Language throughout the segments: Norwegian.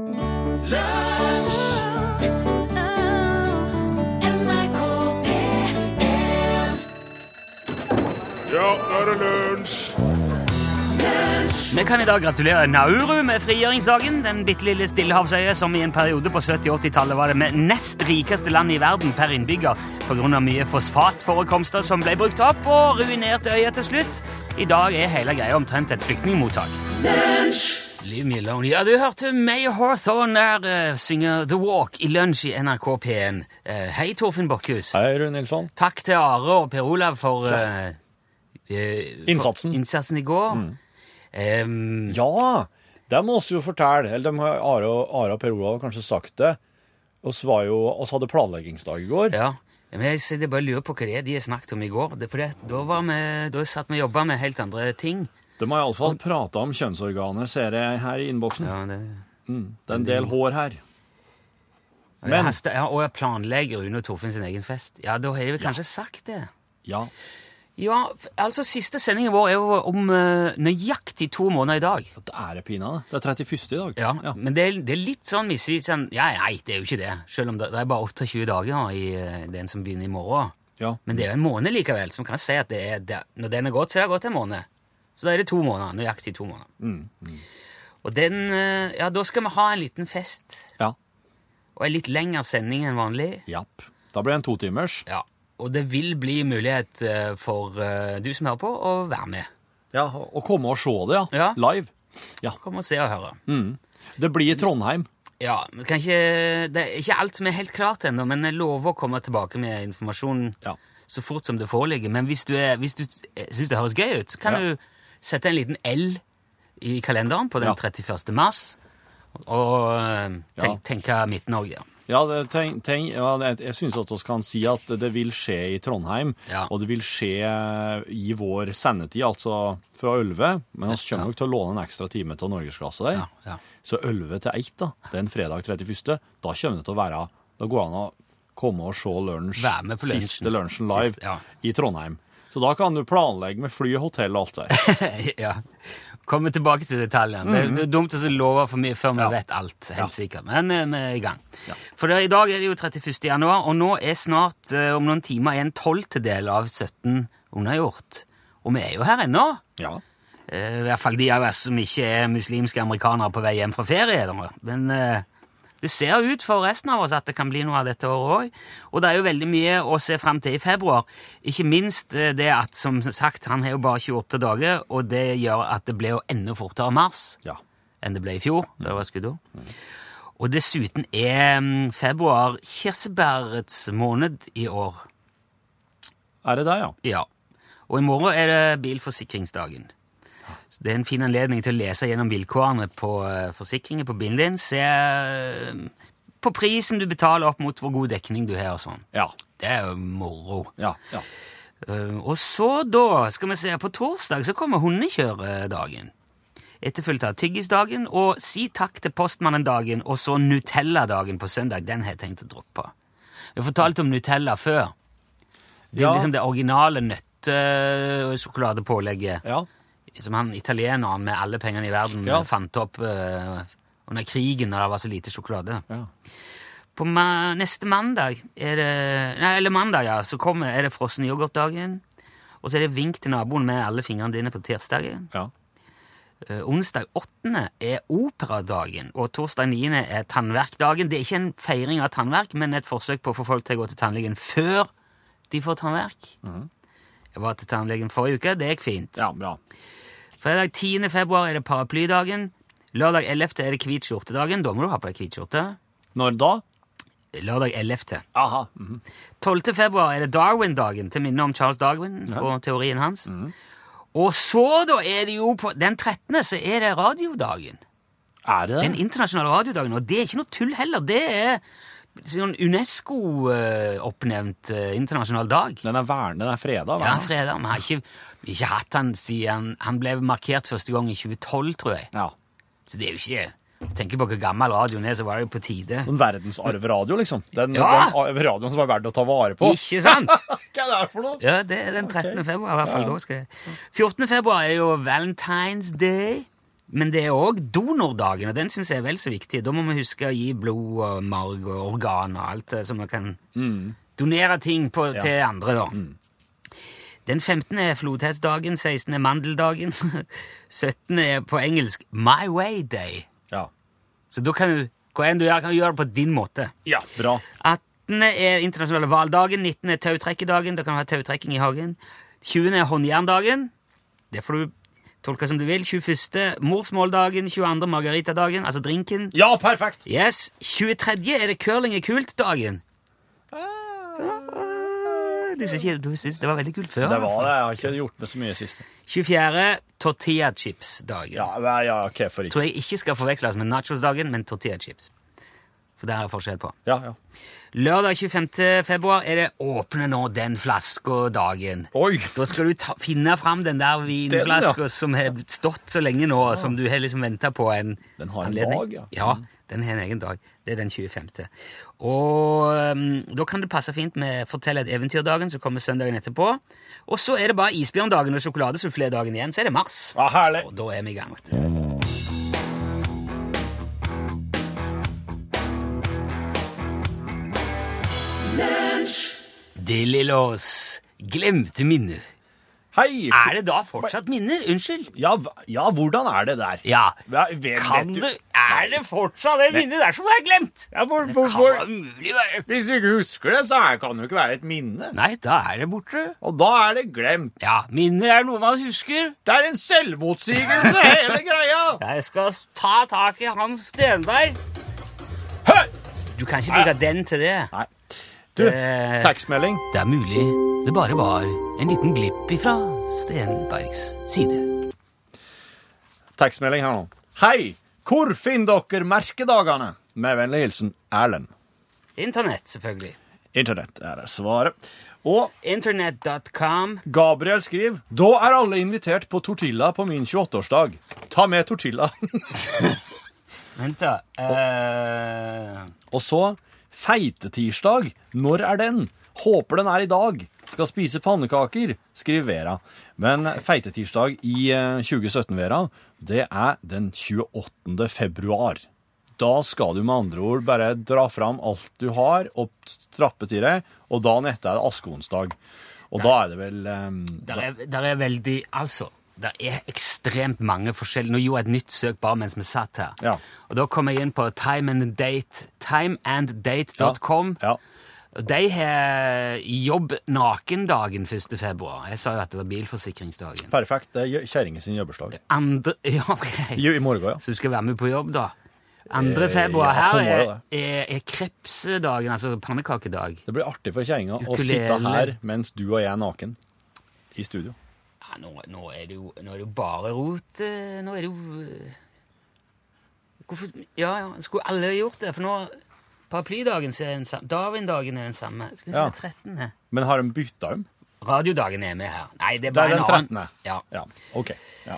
Ja, nå er det lunsj! Vi kan i dag gratulere Nauru med frigjøringsdagen. Den bitte lille stillehavsøya som i en periode på 70-80-tallet var det med nest rikeste land i verden per innbygger pga. mye fosfatforekomster som ble brukt opp og ruinerte øya til slutt. I dag er hele greia omtrent et flyktningmottak. Leave me alone. Ja, du hørte May Hawthorne der uh, synge The Walk i lunsj i NRK P1. Uh, hei, Torfinn Bakkhus. Hei, Rune Nilsson. Takk til Are og Per Olav for, uh, eh, Innsatsen. for innsatsen i går. Em, Ja, det må vi jo fortelle. Eller de har, Are, Are og Per Olav har kanskje sagt det. Oss jo, oss hadde planleggingsdag i går. Ja, men jeg sitter bare og lurer på hva det er de har snakket om i går. For det, da, var vi, da satt vi og jobba med helt andre ting. De har iallfall prata om kjønnsorganer, ser jeg her i innboksen. Ja, det, Det er en del hår her. Men, Men- ja, og jeg planlegger Rune og Torfinn sin egen fest. Ja, da har de vel kanskje sagt det. Ja. Ja, altså Siste sendingen vår er jo om uh, nøyaktig to måneder i dag. Det er det pinadø. Det er 31. i dag. Ja, Men det er, det er litt sånn misvisende Ja, nei, det er jo ikke det. Selv om det, det er bare 28 dager i uh, den som begynner i morgen. Ja. Men det er jo en måned likevel, som kan si at det er, det, når den er gått, så er det gått en måned. Så da er det to måneder. Nøyaktig to måneder. Mm, Og den eh, Ja, da skal vi ha en liten fest. Ja. Og en litt lengre sending enn vanlig. Japp. Da blir det en totimers. Ja. Og det vil bli mulighet eh, for eh, du som hører på, å være med. Ja, og komme og se det, ja. Ja. Live. Kom og se og høre. Det blir i Trondheim. Ja, ikke, Det er ikke alt som er helt klart ennå, men jeg lover å komme tilbake med informasjon Ja. så fort som det foreligger. Men hvis du, er, hvis du syns det høres gøy ut, så kan Ja. du sette en liten L i kalenderen på den Ja. 31. mars. Og tenk, tenk, tenke Midt-Norge. Ja, tenk, tenk, jeg syns at vi kan si at det vil skje i Trondheim, Ja. og det vil skje i vår sendetid, altså fra 11. Men vi kommer nok til å låne en ekstra time til Norgesklasse der. Ja, ja. Så 11 til 1, da, det er en fredag 31., da kommer det til å være Da går det an å komme og se lunsj, siste lunsjen live Sist, ja. i Trondheim. Så da kan du planlegge med fly, hotell og alt der. ja. Kommer tilbake til detaljene. Det, det er dumt å love for mye før vi Ja. vet alt, helt sikkert. Men eh, vi er i gang. For det, i dag er det jo 31. januar, og nå er snart eh, om noen timer en tolvtedel av 17 unnagjort. Og vi er jo her ennå. Ja. Eh, I hvert fall de av oss som ikke er muslimske amerikanere på vei hjem fra ferie. Men eh, det ser ut for resten av oss at det kan bli noe av dette året òg. Og det er jo veldig mye å se fram til i februar. Ikke minst eh, det at, som sagt, han har jo bare 28 dager, og det gjør at det ble jo enda fortere mars ja. enn det ble i fjor, da det var skuddår. Og dessuten er mm, februar kirsebærets måned i år. Er det det, ja? Ja. Og i morgen er det bilforsikringsdagen. Så det er en fin anledning til å lese gjennom vilkårene på forsikringen på bilen din. Se eh, på prisen du betaler opp mot hvor god dekning du har og sånn. Ja. Det er jo moro. Ja. ja. Eh, og så da, skal vi se, på torsdag så kommer hundekjøredagen. Etterfulgt av tyggisdagen og si takk til postmannen-dagen og så Nutella-dagen på søndag. Den har jeg tenkt å droppe. Vi har fortalt om Nutella før. Det er Ja. liksom det originale nøtte- og sjokoladepålegget ja. Som han italieneren med alle pengene i verden Ja. fant opp uh, under krigen når det var så lite sjokolade. Ja. På ma neste mandag er det Nei, eller mandag, ja, så kommer, er det frossen yoghurtdagen. Og så er det vink til naboen med alle fingrene dine på tirsdagen. ja. Uh, onsdag 8. er operadagen, og torsdag 9. er tannverkdagen. Det er ikke en feiring av tannverk, men et forsøk på å få folk til å gå til tannlegen før de får tannverk. Jeg var til tannlegen forrige uke, det gikk fint. Ja, bra. Fredag 10. februar er det paraplydagen. Lørdag 11. er det hvit skjortedagen. Da må du ha på deg hvit skjorte. Når da? Lørdag 11. Aha. mhm. 12. februar er det Darwin-dagen, til minne om Charles Darwin og teorien hans. Og så, da, er det jo på den 13., så er det radiodagen. Er det Den internasjonale radiodagen. Og det er ikke noe tull heller. Det er sånn UNESCO-oppnevnt eh, internasjonal dag. Den er vernet, den er freda, Ja, freda. fredag. Vi har ikke, ikke hatt han siden Han ble markert første gang i 2012, tror jeg. Ja. Så det er jo ikke Tenker på hvor gammel radioen er, så var det jo på tide. En verdensarvradio, liksom. Den, Ja! den radioen som er verdt å ta vare på. Ikke sant? Hva er det her for noe? Ja, det er den 13. februar, i hvert fall. Da skal jeg. 14. februar er jo Valentine's Day. Men det er òg donordagen, og den syns jeg er vel så viktig. Da må vi huske å gi blod og marg og organ og alt eh, så vi kan donere ting på, til andre, da. Den 15. er flodhetsdagen, 16. er mandeldagen, 17. er på engelsk My Way Day. Ja. Så da kan du hva enn du gjør, kan du gjøre det på din måte. ja. Bra. 18. er internasjonale hvaldagen, 19. er tautrekkedagen, da kan du ha tautrekking i hagen. 20. er håndjerndagen, det får du tolke som du vil. 21. morsmåldagen, 22. margaritadagen, altså drinken. Ja, perfekt! Yes. 23. er det curling er kult-dagen. Du syns ikke- du syns det var veldig kult før? Det var det. Jeg har ikke gjort med så mye siste. 24. tortilla chips-dagen. Ja, ja, ok, for ikke. Tror jeg ikke skal forveksles med nachos-dagen, men tortilla chips. For det er det forskjell på. Ja, ja. Lørdag 25. februar er det åpne nå den flaska-dagen. Da skal du ta, finne fram den der vinflaska som har stått så lenge nå, ja. som du har liksom venta på en Den har en anledning. dag, ja. Ja, den har en egen dag. Det er den 25. Og um, da kan det passe fint med Fortell et eventyrdagen, som kommer søndagen etterpå. Og så er det bare isbjørndagen og sjokoladesuffledagen igjen, så er det mars. Ja, herlig. Og da er vi i gang, vet du. Det lille glemte minner. Hei! Er det da fortsatt minner? Unnskyld. Ja, ja, hvordan er det der? Ja. ja vet- Kan vet du Er det fortsatt det minnet der som er glemt? Ja, for Det hvor, kan mulig være hvis du ikke husker det, så kan det jo ikke være et minne. Nei, da er det borte. Og da er det glemt. Ja, minner er noe man husker. Det er en selvmotsigelse, hele greia! Jeg skal ta tak i han Stenberg. Hø! Du kan ikke bruke den til det. Nei. Du, tekstmelding. Det er mulig det bare var en liten glipp ifra Stenbergs side. Tekstmelding her nå. Hei! Hvor finner dere merkedagene? Med vennlig hilsen Erlend. Internett, selvfølgelig. Internett er svaret. Og Internett.com. Gabriel skriver Da er alle invitert på tortilla på min 28-årsdag. Ta med tortilla. Vent, da. Eh, Og så feitetirsdag. Når er den? Håper den er i dag. Skal spise pannekaker, skriver Vera. Men feitetirsdag i eh, 2017, Vera, det er den 28. februar. Da skal du med andre ord bare dra fram alt du har, og strappe til deg, og dagen etter er det askeonsdag. Og da er det vel um, der, er, der er veldig Altså, det er ekstremt mange forskjellige Nå gjorde jeg et nytt søk bare mens vi satt her. Ja. Og da kom jeg inn på time and timeanddate.com. Ja. Og De har jobb nakendagen 1. februar. Jeg sa jo at det var bilforsikringsdagen. Perfekt. Det er kjerringa sin jobbursdag. Andre, ja, okay. I morgen, ja. Så du skal være med på jobb, da? 2. Eh, februar ja, her er, er, er krepsdagen, altså pannekakedag. Det blir artig for kjerringa å sitte her mens du og jeg er naken i studio. Ja, nå, nå, er det jo, nå er det jo bare rot. eh, Nå er det jo eh, Hvorfor Ja, ja, skulle alle gjort det? For nå Paraplydagen er den samme. Darwin-dagen er den samme. Skal vi se, Ja. 13. Men har de bytta dem? Radiodagen er med her. Nei, det er Det bare er den en 13. annen. Ja. Ja, OK. Ja.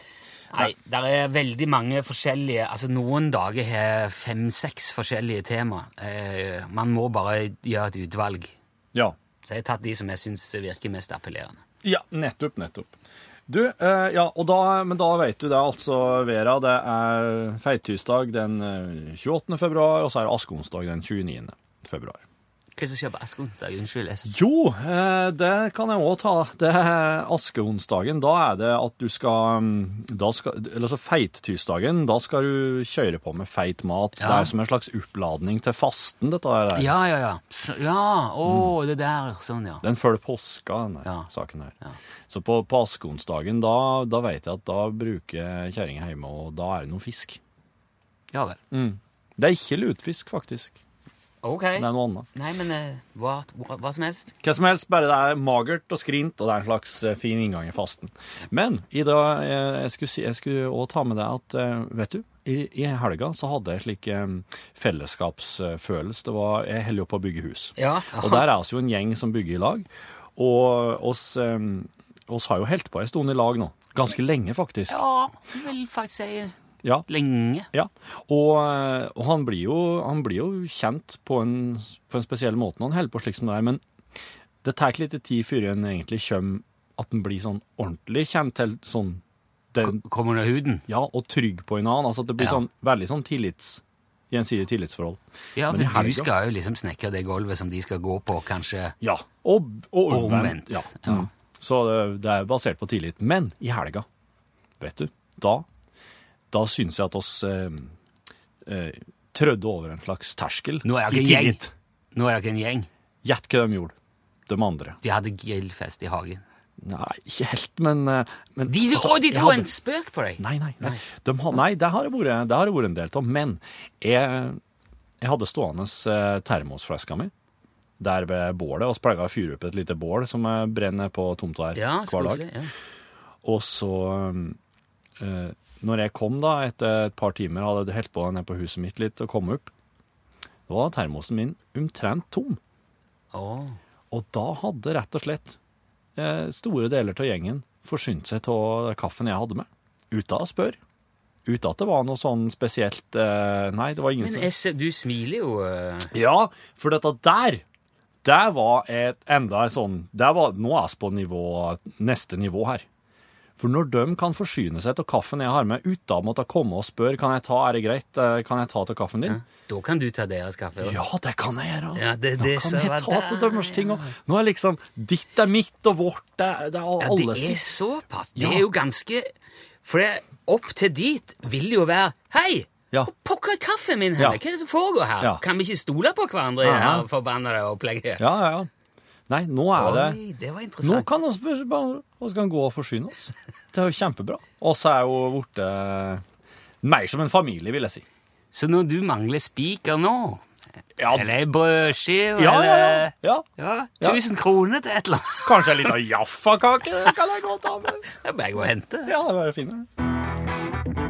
Nei, det er veldig mange forskjellige Altså, noen dager har fem-seks forskjellige tema. Eh, man må bare gjøre et utvalg. ja. Så jeg har tatt de som jeg syns virker mest appellerende. Ja, nettopp, nettopp. Du, eh, ja, da, men da vet du det, altså, Vera. Det er feittirsdag den eh, 28. februar, og så er det askeonsdag den 29. februar. Hva som skjer på askeonsdag? Unnskyld. Jeg... Jo, eh, det kan jeg òg ta. Det er askeonsdagen. Da er det at du skal, mm, da skal Eller så feittirsdagen. Da skal du kjøre på med feit mat. Ja. Det er som en slags oppladning til fasten, dette der. Ja, ja, ja. Ja, å, det der. Sånn, ja. Den følger påska, denne Ja. saken her. Ja. Så på, på askeonsdagen, da, da vet jeg at da bruker kjerringa hjemme, og da er det noe fisk. Ja vel. Det er ikke lutfisk, faktisk. Ok. Det er noe annet. Nei, men eh, hva, hva, hva som helst. Hva som helst, bare det er magert og skrint, og det er en slags eh, fin inngang i fasten. Men Ida, dag, eh, jeg skulle, si, jeg skulle også ta med deg at, eh, vet du, i, i helga så hadde jeg slik eh, fellesskapsfølelse. Det var, jeg holder jo på å bygge hus. Ja. Og der er oss jo en gjeng som bygger i lag. Og oss, eh, oss har jo helt på en stund i lag nå. Ganske lenge, faktisk. Ja, jeg vil faktisk si Ja. lenge. Ja, og, eh, og han, blir jo, han blir jo kjent på en, på en spesiell måte når han holder på slik som det er, men det tar litt tid før han egentlig kommer at han blir sånn ordentlig kjent til sånn den, Kommer under huden. ja, og trygg på en annen. Altså at det blir Ja. sånn veldig sånn tillits, gjensidig tillitsforhold. Ja, Men men men du skal jo liksom snekre det gulvet som de skal gå på, kanskje. Ja, og, og Og omvendt, Ja. ja. Mm. Så det, det er basert på tillit. Men i helga, vet du, da, da syns jeg at oss eh, eh, trødde over en slags terskel Nå er i ikke en gjeng. tillit. Nå er dere en gjeng. Gjett hva de gjorde, de andre. De hadde grillfest i hagen. Nei, ikke helt, men, eh, men De, altså, å, de jeg dro hadde- en spøk på deg! Nei, nei, nei. Nei. De har, nei det, har det vært, det har det vært en del av. Men jeg, jeg hadde stående eh, termosflaska mi der ved bålet, og så pleier jeg å fyre opp et lite bål som jeg brenner på tomta her Ja, hver dag. selvfølgelig. Ja. Og så eh, Når jeg kom da, etter et par timer, hadde jeg holdt på nede på huset mitt litt og kom opp, da var termosen min omtrent tom. Oh. Og da hadde rett og slett eh, store deler av gjengen forsynt seg av kaffen jeg hadde med. Uten å spørre. Uten at det var noe sånn spesielt eh, Nei, det var ingen Men jeg du smiler jo eh. Ja, for dette der det var et enda en sånn det var, Nå er vi på nivå, neste nivå her. For når de kan forsyne seg av kaffen jeg har med, uten å måtte komme og spørre kan jeg ta, er det greit, eh, kan jeg ta til kaffen din, Da kan du ta deres kaffe. også. ja, det kan jeg gjøre. Ja, det- da det kan jeg ta til der. deres ting. Og nå er liksom ditt er mitt, og vårt det, det er Ja, sitt. det er såpass. Det er jo ganske For det, opp til dit vil jo være Hei! Ja. Hvor Pokker er kaffen min hen? Ja. Hva er det som foregår her? Ja. Kan vi ikke stole på hverandre i det her forbanna opplegget? Ja, ja, ja. Nei, nå er det Oi, det var Nå interessant. kan vi bare oss kan gå og forsyne oss. Det er jo kjempebra. Og så er jo blitt mer som en familie, vil jeg si. Så når du mangler spiker nå, Ja, eller ei brødskive, ja, ja. eller ja. ja, Ja. 1000 kroner til et eller annet Kanskje en liten Jaffa-kake det kan jeg godt ta med. Det er bare å gå og hente. Ja, det er bare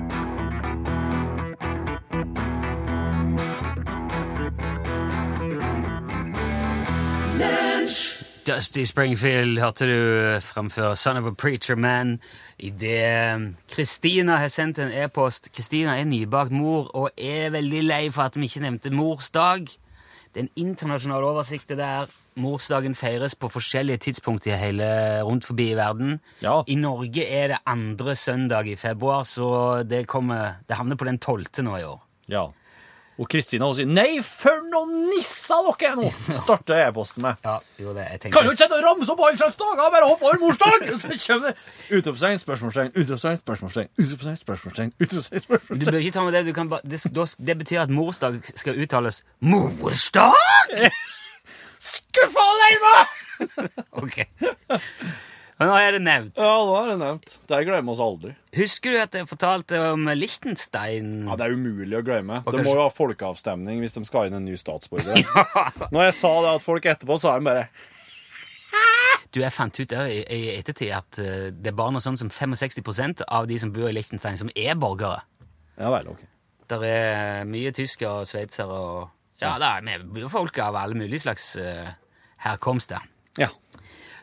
Dusty Springfield hørte du framføre Son of a Preacher Man. Idet Kristina har sendt en e-post. Kristina er nybakt mor og er veldig lei for at vi ikke nevnte morsdag. Det er en internasjonal oversikt der. Morsdagen feires på forskjellige tidspunkt i hele, rundt forbi i verden. Ja. I Norge er det andre søndag i februar, så det, kommer, det havner på den tolvte nå i år. Ja. Og Kristina sier 'Nei, for noen nisser dere er nå!' starter e-posten med. Ja, jo det, jeg Kan jo ikke sitte og ramse opp alle slags dager, bare hoppe over morsdag! Så kommer det utropstegn, spørsmålstegn, utropstegn, spørsmålstegn, utropstegn, spørsmålstegn, utropstegn, Du spørsmålstegn. bør ikke ta med det. Du kan ba, det, det betyr at morsdag skal uttales morsdag! Skuffa alene! Ok. Og nå er det nevnt. Ja, nå er det nevnt. Det glemmer oss aldri. Husker du at jeg fortalte om Liechtenstein? Ja, Det er umulig å glemme. Og Det kanskje- må jo ha folkeavstemning hvis de skal inn en ny statsborger. Når jeg sa det at folk etterpå, så er de bare Du, Jeg fant ut i, i ettertid at eh, det er bare noe sånn som 65% av de som bor i Liechtenstein, som er borgere. Ja vel, ok. Der er mye tyskere og sveitsere og Ja, det er med folk av alle mulige slags uh, herkomster. Ja.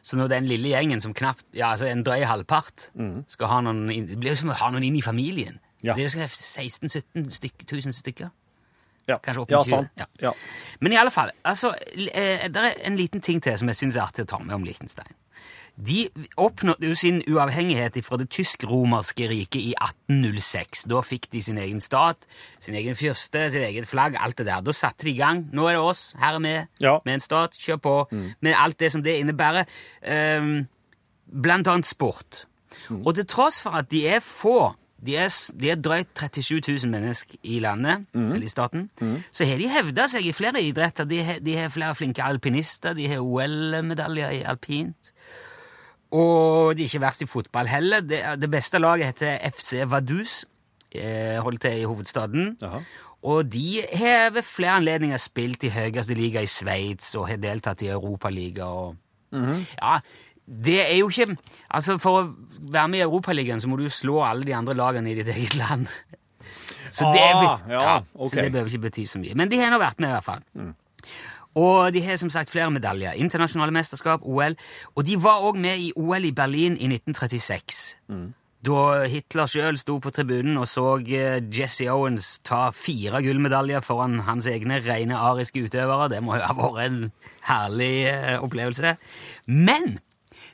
Så når den lille gjengen som knapt Ja, altså en drøy halvpart skal ha noen inn, Det blir jo som å ha noen inn i familien. Ja. Det er jo 16 000-17 styk, stykker. Ja, Kanskje opp ja 20, sant. ja. Ja. Men i alle fall, altså, eh, det er en liten ting til som jeg syns er artig å ta med om Liechtenstein. De oppnådde jo sin uavhengighet fra det tysk-romerske riket i 1806. Da fikk de sin egen stat, sin egen fyrste, sitt eget flagg, alt det der. Da satte de i gang. Nå er det oss, her er vi, Ja. med en stat, kjør på. Med alt det som det innebærer. Um, blant annet sport. Og til tross for at de er få de er, de er drøyt 37 000 mennesker i landet, eller i staten. Så har de hevda seg i flere idretter. De har, de har flere flinke alpinister, de har OL-medaljer i alpint. Og de er ikke verst i fotball heller. Det, det beste laget heter FC Vaduz, eh, holder til i hovedstaden. Aha. Og de har ved flere anledninger spilt i høyeste liga i Sveits og har deltatt i Europaliga og Ja, det er jo ikke Altså, for å være med i Europaligaen så må du jo slå alle de andre lagene i ditt eget land. Så det, ja, ja, okay. så det behøver ikke bety så mye. Men de har nå vært med, i hvert fall. Og de har som sagt flere medaljer. Internasjonale mesterskap, OL. Og de var òg med i OL i Berlin i 1936. Da Hitler sjøl sto på tribunen og så eh, Jesse Owens ta fire gullmedaljer foran hans egne rene ariske utøvere. Det må jo ha vært en herlig eh, opplevelse. Men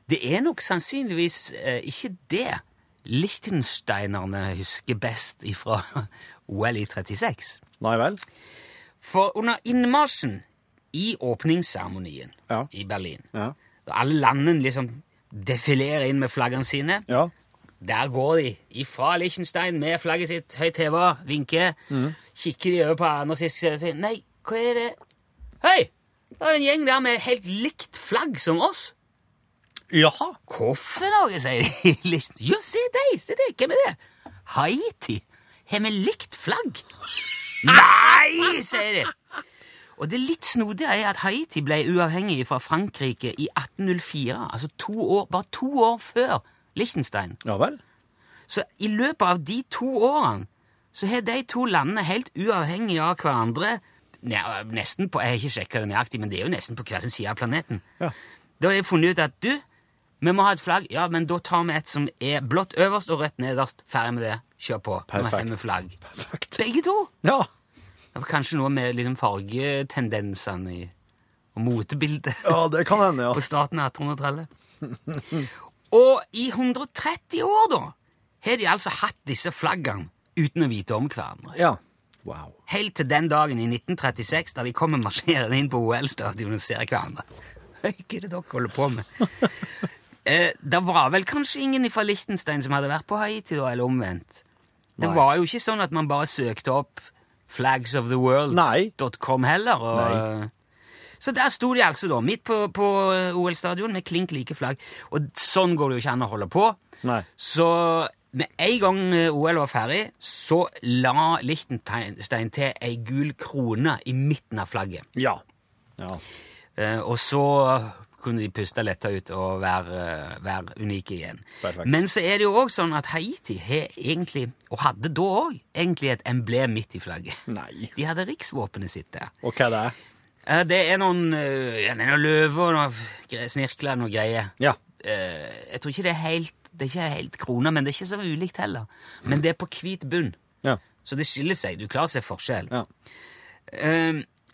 det er nok sannsynligvis eh, ikke det lichtensteinerne husker best ifra OL i 36. Nei vel? For under innmarsjen i åpningsseremonien Ja. i Berlin, Ja. alle landene liksom defilerer inn med flaggene sine, Ja. der går de ifra Liechtenstein med flagget sitt høyt heva, vinker, kikker de over på andre og sier Nei, hva er det Hei! Det er en gjeng der med helt likt flagg som oss. Jaha. Hvorfor noe, sier de. Jo, se deg! Se deg! Hvem er det? Haiti. Har vi likt flagg? Nei, sier de. Og det litt snodige er at Haiti ble uavhengig fra Frankrike i 1804. Altså to år, bare to år før Liechtenstein. Ja vel? Så i løpet av de to årene så har de to landene helt uavhengig av hverandre nesten på, Jeg har ikke sjekka det nøyaktig, men det er jo nesten på hver sin side av planeten. Ja. Da har jeg funnet ut at du, vi må ha et flagg. Ja, men da tar vi et som er blått øverst og rødt nederst. Ferdig med det. Kjør på. Nå Perfekt. har vi flagg. Perfekt. Begge to. Ja. Det var kanskje noe med liksom fargetendensene i, og motebildet ja, det kan hende, ja. på starten av 1800-tallet. Og i 130 år, da, har de altså hatt disse flaggene uten å vite om hverandre. Ja. Wow. Helt til den dagen i 1936 da de kommer marsjerende inn på OL-stadionet og ser hverandre. Hva er det dere holder på med? Eh, det var vel kanskje ingen fra Liechtenstein som hadde vært på Haiti, da, eller omvendt. Det var jo ikke sånn at man bare søkte opp flagsoftheworld.com heller. Og, Nei. Så der sto de altså, da, midt på, på OL-stadion med klink like flagg. Og sånn går det jo ikke an å holde på. Nei. Så med en gang eh, OL var ferdig, så la Lichtenstein til ei gul krone i midten av flagget. Ja. Ja. Eh, og så kunne de puste letta ut og være, være unike igjen. Perfekt. Men så er det jo òg sånn at Haiti har egentlig, og hadde da òg, egentlig et emblem midt i flagget. Nei. De hadde riksvåpenet sitt der. Og hva er det? Eh, det er noen, eh, ja, det er noen løver og noen snirkler og noe greier. Ja. Eh, jeg tror ikke det er helt det er ikke helt krona, men det er ikke så ulikt heller. Men det er på hvit bunn, Ja. så det skiller seg. Du klarer å se forskjell. Ja.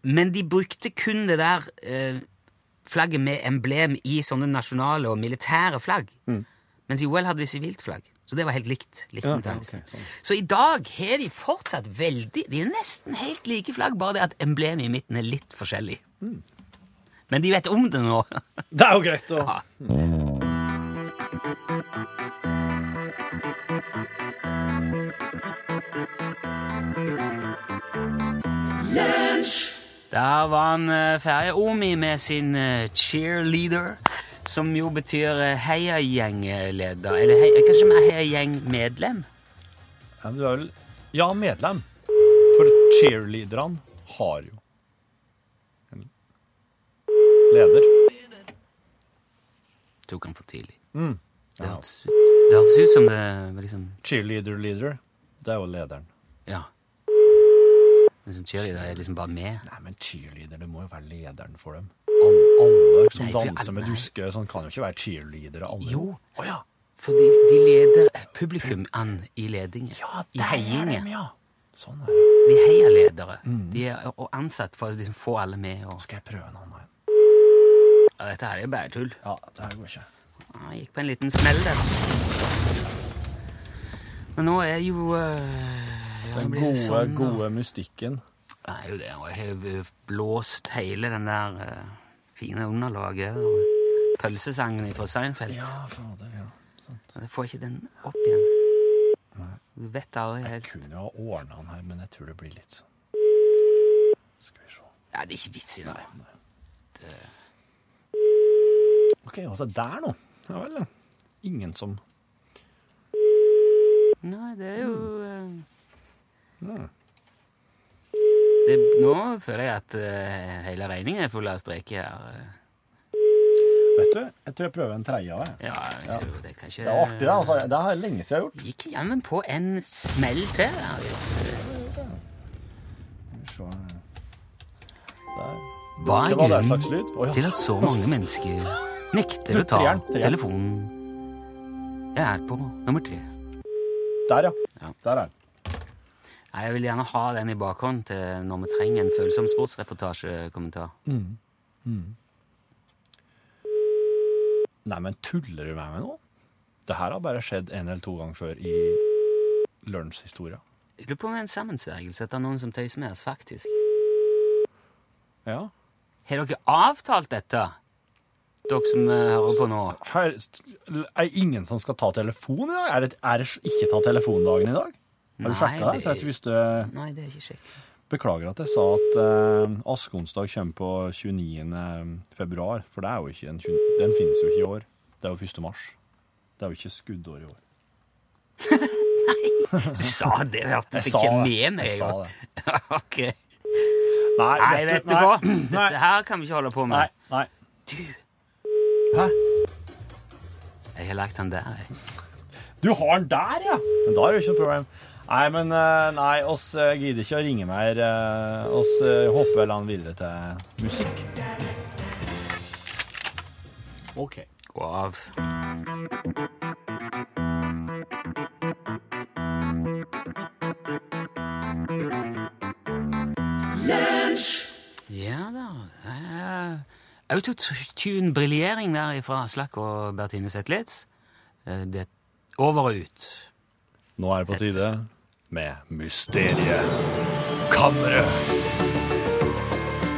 Men de brukte kun det der flagget med emblem i sånne nasjonale og militære flagg. Mens i OL hadde de sivilt flagg. Så det var helt likt. likt Ja, okay, sånn. Så i dag har de fortsatt veldig De er nesten helt like flagg, bare det at emblemet i midten er litt forskjellig. Men de vet om det nå. Det er jo greit å Ja. Der var han eh. Omi med sin eh, cheerleader, som jo betyr eh, heiagjengleder. Eller hei, kanskje mer heiagjengmedlem? Ja, men du er vel Ja, medlem. For cheerleaderne har jo en leder. Tok han for tidlig. Mm. Det hørtes ut, ut som det var liksom Cheerleader-leader. Det er jo lederen. Ja. Sånn cheerleader er liksom bare med. Nei, men cheerleader, det må jo være lederen for dem. Alle, alle som Nei, danser alle- med duske, sånn kan jo ikke være cheerleadere alle. Jo. oh, ja. For de, de leder publikum an i ledingen. Ja, I heiingen. ja. Sånn er det. De er heialedere. De er og ansatt for å liksom få alle med. Og, Skal jeg prøve en annen? ja, dette her er bare tull. Ja, det her går ikke. Jeg gikk på en liten smell der. Men nå er jo øh, ja, Den gode, sånn, gode mystikken. Det er jo det. Og jeg har blåst hele den der øh, fine underlaget. Og pølsesangen fra Seinfeld. Ja, fader, ja. Sant. Jeg får ikke den opp igjen. Nei. Du vet aldri Jeg kunne ha ordna den her, men jeg tror det blir litt sånn. Skal vi se. Ja, det er ikke vits i det. Ok, altså der nå. Ja vel. Ingen som Nei, det er jo øh, Ja. det, Nå føler jeg at uh, hele regningen er full av streker her. Vet du, jeg tror jeg prøver en tredje av det. Ja, jeg det er kanskje, Det er artig, det. altså. Det har lenge siden jeg har gjort. Gikk jammen på en smell til. der. Se. Der. Hva er grunnen oh, ja. til at så mange mennesker nekter Du, å ta telefonen? Jeg er på nummer tre. Der, ja. Ja. Der er den. Nei, Jeg vil gjerne ha den i bakhånd til når vi trenger en følsom sportsreportasjekommentar. Nei, men tuller du med meg nå? Det her har bare skjedd en eller to ganger før i lunsjhistoria. Jeg lurer på om det er en sammensvergelse etter noen som tøyser med oss, faktisk. Ja. Har dere avtalt dette, dere som eh, hører på nå? Her, er ingen som skal ta telefon i dag? Er det, er det ikke ta telefondagen i dag? Har du Nei, sjekka det? det- 31. Nei, det er ikke sjekka. Beklager at jeg sa at uh, Askeonsdag kommer på 29. februar, for det er jo ikke en, 20 den finnes jo ikke i år. Det er jo 1. mars. Det er jo ikke skuddår i år. Nei, Du sa det, jeg hørte Jeg ikke sa med meg. Jeg sa engang. det. ok. Nei, Nei, vet du hva? Dette her kan vi ikke holde på Nei. med. nei. Du, Hæ? jeg har lagt den der, jeg. Du har den der, ja? Men da er det jo ikke noe problem. Nei, men eh, nei, oss eh, gidder ikke å ringe mer. eh, oss hopper vel han videre til musikk. OK. Gå av. Ja da. er Autotune-briljering der fra Aslak og Bertine Zetlitz. Det er over og ut. Nå er det på tide med Mysteriet Kammeret.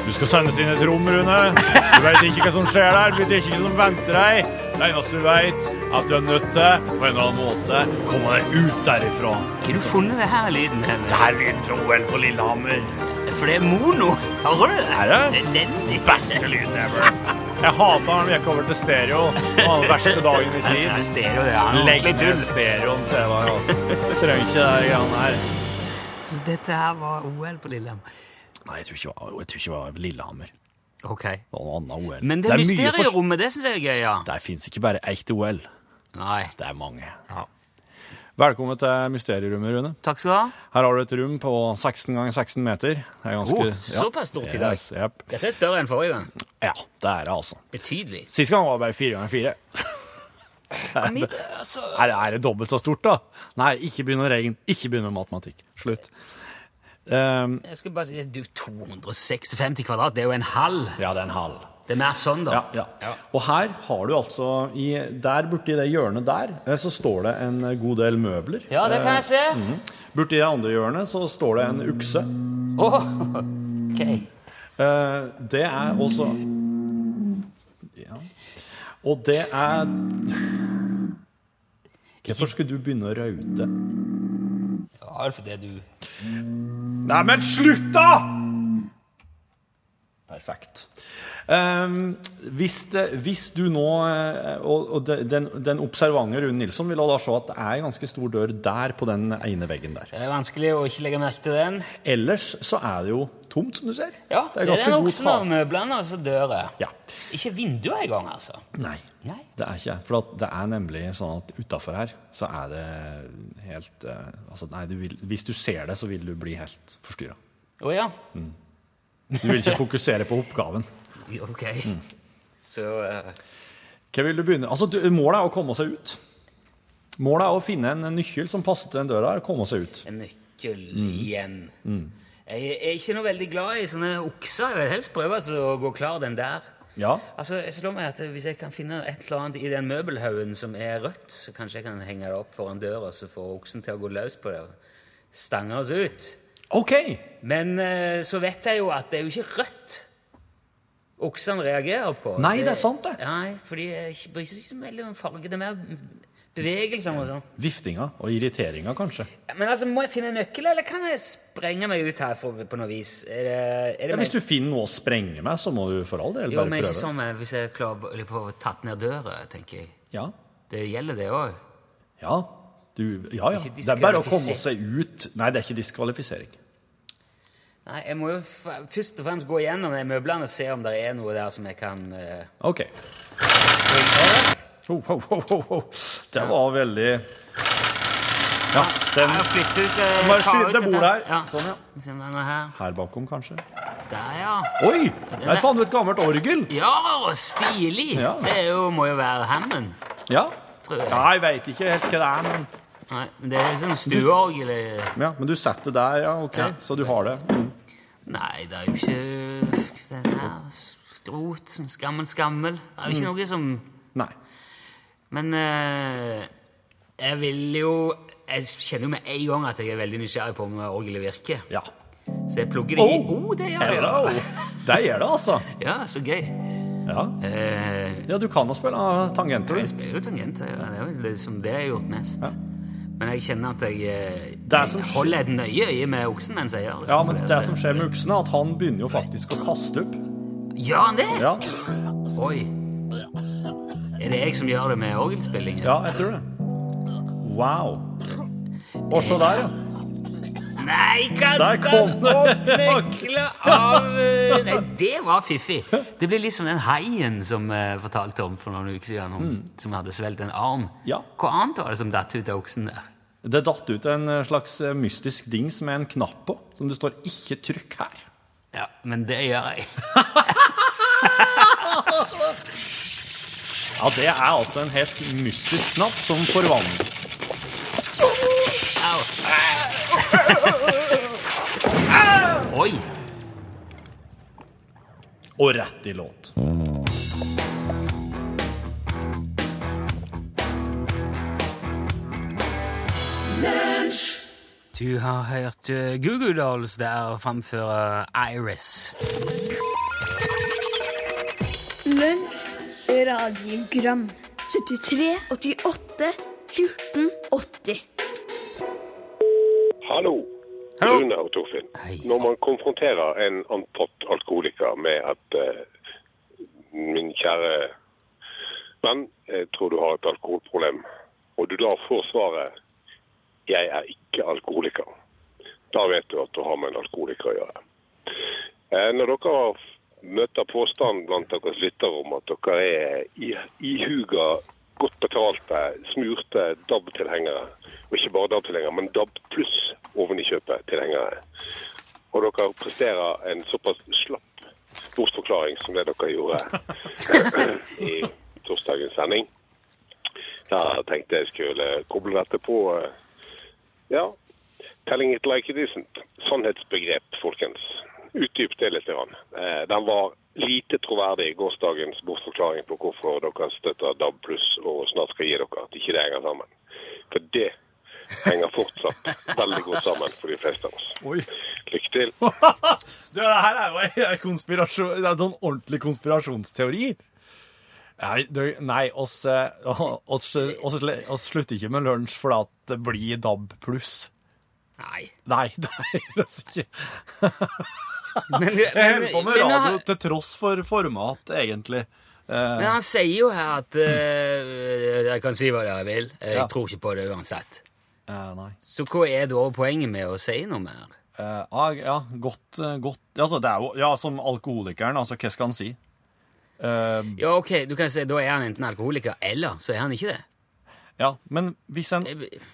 Du skal sendes inn i et rom, Rune. Du vet ikke hva som skjer der. Du vet ikke hva som venter deg. Det eneste du vet, er at du er nødt til, på en eller annen måte, komme deg ut derifra. Har du funnet det her lyden? Henrik? Det her er lyden fra OL på Lillehammer. For det er mono. Hører du det? Er det? Elendig. Beste lyden ever. Jeg hater når den gikk over til stereo. Det var den verste dagen i mitt liv. stereo, det er Legg ned stereoen, sier jeg bare. Altså. Trenger ikke det greiene her. Så Dette her var OL på Lillehammer. Nei, jeg tror ikke det var, jeg tror ikke det var Lillehammer. Ok. Det var noe annet OL. Men det, er mysterierommet, det syns jeg er gøy, ja. Der fins ikke bare ett OL. Nei. Det er mange. Velkommen til Mysterierommet, Rune. Takk skal du ha. Her har du et rom på 16 ganger 16 meter. Det er ganske, Oh, såpass stort i dag. Yes, yep. Dette er større enn forrige gang. Ja, det er det, altså. Betydelig. Sist gang var det bare fire ganger 4. Hvor mye, altså, Er, det- er det dobbelt så stort, da? Nei, ikke begynn å regne. Ikke begynn med matematikk. Slutt. Um, jeg skulle bare si, du, 256 kvadrat, det er jo en halv. ja, det er en halv. Det er mer sånn, da. Ja, ja. Og her har du altså i, Der borti det hjørnet der, eh, så står det en god del møbler. Ja, det kan jeg se. Mhm. Borti det andre hjørnet så står det en ukse. Åh, ok. Eh, det er også Ja. Og det er Hvorfor skulle du begynne å raute? Ja, det er fordi du... Nei, men slutt, da! Perfekt. Ehm, hvis, det, hvis du nå eh, Og, den, den observante Rune Nilsson vil da se at det er en ganske stor dør der på den ene veggen der. Det er vanskelig å ikke legge merke til den. Ellers så er det jo tomt, som du ser. Ja, det er det er oksen tak. av møblene, altså dører. Ja. Ikke vinduet engang, altså. Nei. Nei. Det er ikke For det er nemlig sånn at utafor her så er det helt eh, Altså, nei, du vil, hvis du ser det, så vil du bli helt forstyrra. Å ja. Du vil ikke fokusere på oppgaven. Ok. Så uh... Hva vil du begynne? Altså, du, Målet er å komme seg ut. Målet er å finne en nøkkel som passer til den døra, og komme seg ut. en nøkkel Mm. igjen. Jeg er ikke noe veldig glad i sånne okser. Jeg vil helst prøve altså, å gå klar den der. Ja. Altså, jeg slår meg at Hvis jeg kan finne et eller annet i den møbelhaugen som er rødt, så kanskje jeg kan henge det opp foran døra så får oksen til å gå løs på det og stange oss ut. OK! Men eh, så vet jeg jo at det er jo ikke rødt oksene reagerer på. Nei, det er sant, det. Nei, for de bryr seg ikke så veldig om farge. Det er mer bevegelser og sånn. Viftinga og irriteringa, kanskje. Men altså, må jeg finne en nøkkel, eller kan jeg sprenge meg ut her for, på noe vis? Er det, er det Ja, hvis du finner noe å sprenge med, så må du for all del Jo, bare men ikke prøve. sånn hvis jeg klarer på å tatt ned døra, tenker jeg. Ja. Det gjelder det òg. Ja. Du, ja, ja. Det er bare å komme seg ut. Nei, det er ikke diskvalifisering. Nei, jeg må jo først og fremst gå gjennom de møblene og se om det er noe der som jeg kan uh... OK. Oh, oh, oh, oh. Det var veldig Ja, den ja, har ut Uh, Bare ta skynd det bordet her. Ja. Sånn, ja. Er her. Her bakom, kanskje. Der, ja. Oi! Der fant du et gammelt orgel. Ja, stilig! Ja. Det er jo, må jo være Hammond. Ja. Tror jeg. ja jeg veit ikke helt hva det er, men Nei, men det er sånn stueorgel eh. Ja, men du setter det der, ja, ok. Så du har det. Mm. Nei, det er jo ikke det her skrot, skammel, skammel. Det er jo ikke noe som Nei. Men eh, Jeg vil jo Jeg kjenner jo med en gang at jeg er veldig nysgjerrig på om orgelet virker. Ja. Så jeg plugger det i. Oh, det gjør det! Hello! Det gjør det, altså. Ja, så gøy. Ja. Eh, ja, du kan jo spille tangenter, jeg spiller jo tangenter. Ja. Det er vel liksom det jeg har gjort mest. Men jeg kjenner at jeg, eh, jeg holder et nøye øye med oksen mens jeg gjør det. Ja, men det som skjer med oksen, er at han begynner jo faktisk å kaste opp. Gjør han det? Ja, Oi. Er det jeg som gjør det med orgelspillingen? ja jeg tror det. Wow. Og se der, ja. Nei, kast den opp nøkler av eh, Nei, det var fiffig. Det blir litt som den haien som jeg fortalte om for noen uker siden, om, som hadde svelget en arm. Mm. Ja. Hva annet var det som datt ut av oksen der? Det datt ut en slags eh, mystisk dings med en knapp på, som det står 'ikke trykk her'. Ja, men det gjør jeg. Ja, det er altså en helt mystisk knapp som forvandler. Oi! Og rett i låt. Du har hørt Google Goo Goo Dolls der framføre Iris. Lunsj, radiogram 73, 88, 14, 80 Hallo. Hallo. Rune og Torfinn. Når man konfronterer en antatt alkoholiker med at eh, min kjære venn, jeg tror du har et alkoholproblem, og du da får svaret jeg er ikke alkoholiker, da vet du at du har med en alkoholiker å gjøre. Eh, Når dere møter påstanden blant deres lyttere om at dere er i- ihuga, godt betalte, smurte DAB-tilhengere, og ikke bare DAB-tilhengere, men DAB pluss oven i kjøpet-tilhengere, og dere presterer en såpass slapp bortforklaring som det dere gjorde i torsdagens sending, da tenkte jeg skulle koble dette på eh, ja, telling it like it isn't. Sannhetsbegrep, folkens. Utdyp det litt. Eh, den var lite troverdig, gårsdagens bortforklaring på hvorfor dere støtter DAB pluss og snart skal gi dere at ikke det henger sammen. For det henger fortsatt veldig godt sammen for de fleste av oss. Oi. Lykke til. Du, det her er jo en konspirasjon, det er en ordentlig konspirasjonsteori. Nei, du, nei oss, eh, oss, oss, oss slutter ikke med lunsj fordi at det blir DAB pluss. Nei. Nei, det er oss ikke. Men, Jeg holder på med radio men- radio til tross for format, egentlig. Uh, Men han sier jo her at uh, Jeg kan si hva jeg vil. Jeg Ja. tror ikke på det uansett. Uh. Så hva er da poenget med å si noe mer? Ja, ja, godt, godt Altså, det er jo Ja, som alkoholikeren, altså, hva skal han si? Ja, ok, du kan si Da er han enten alkoholiker, eller så er han ikke det. ja, men hvis en,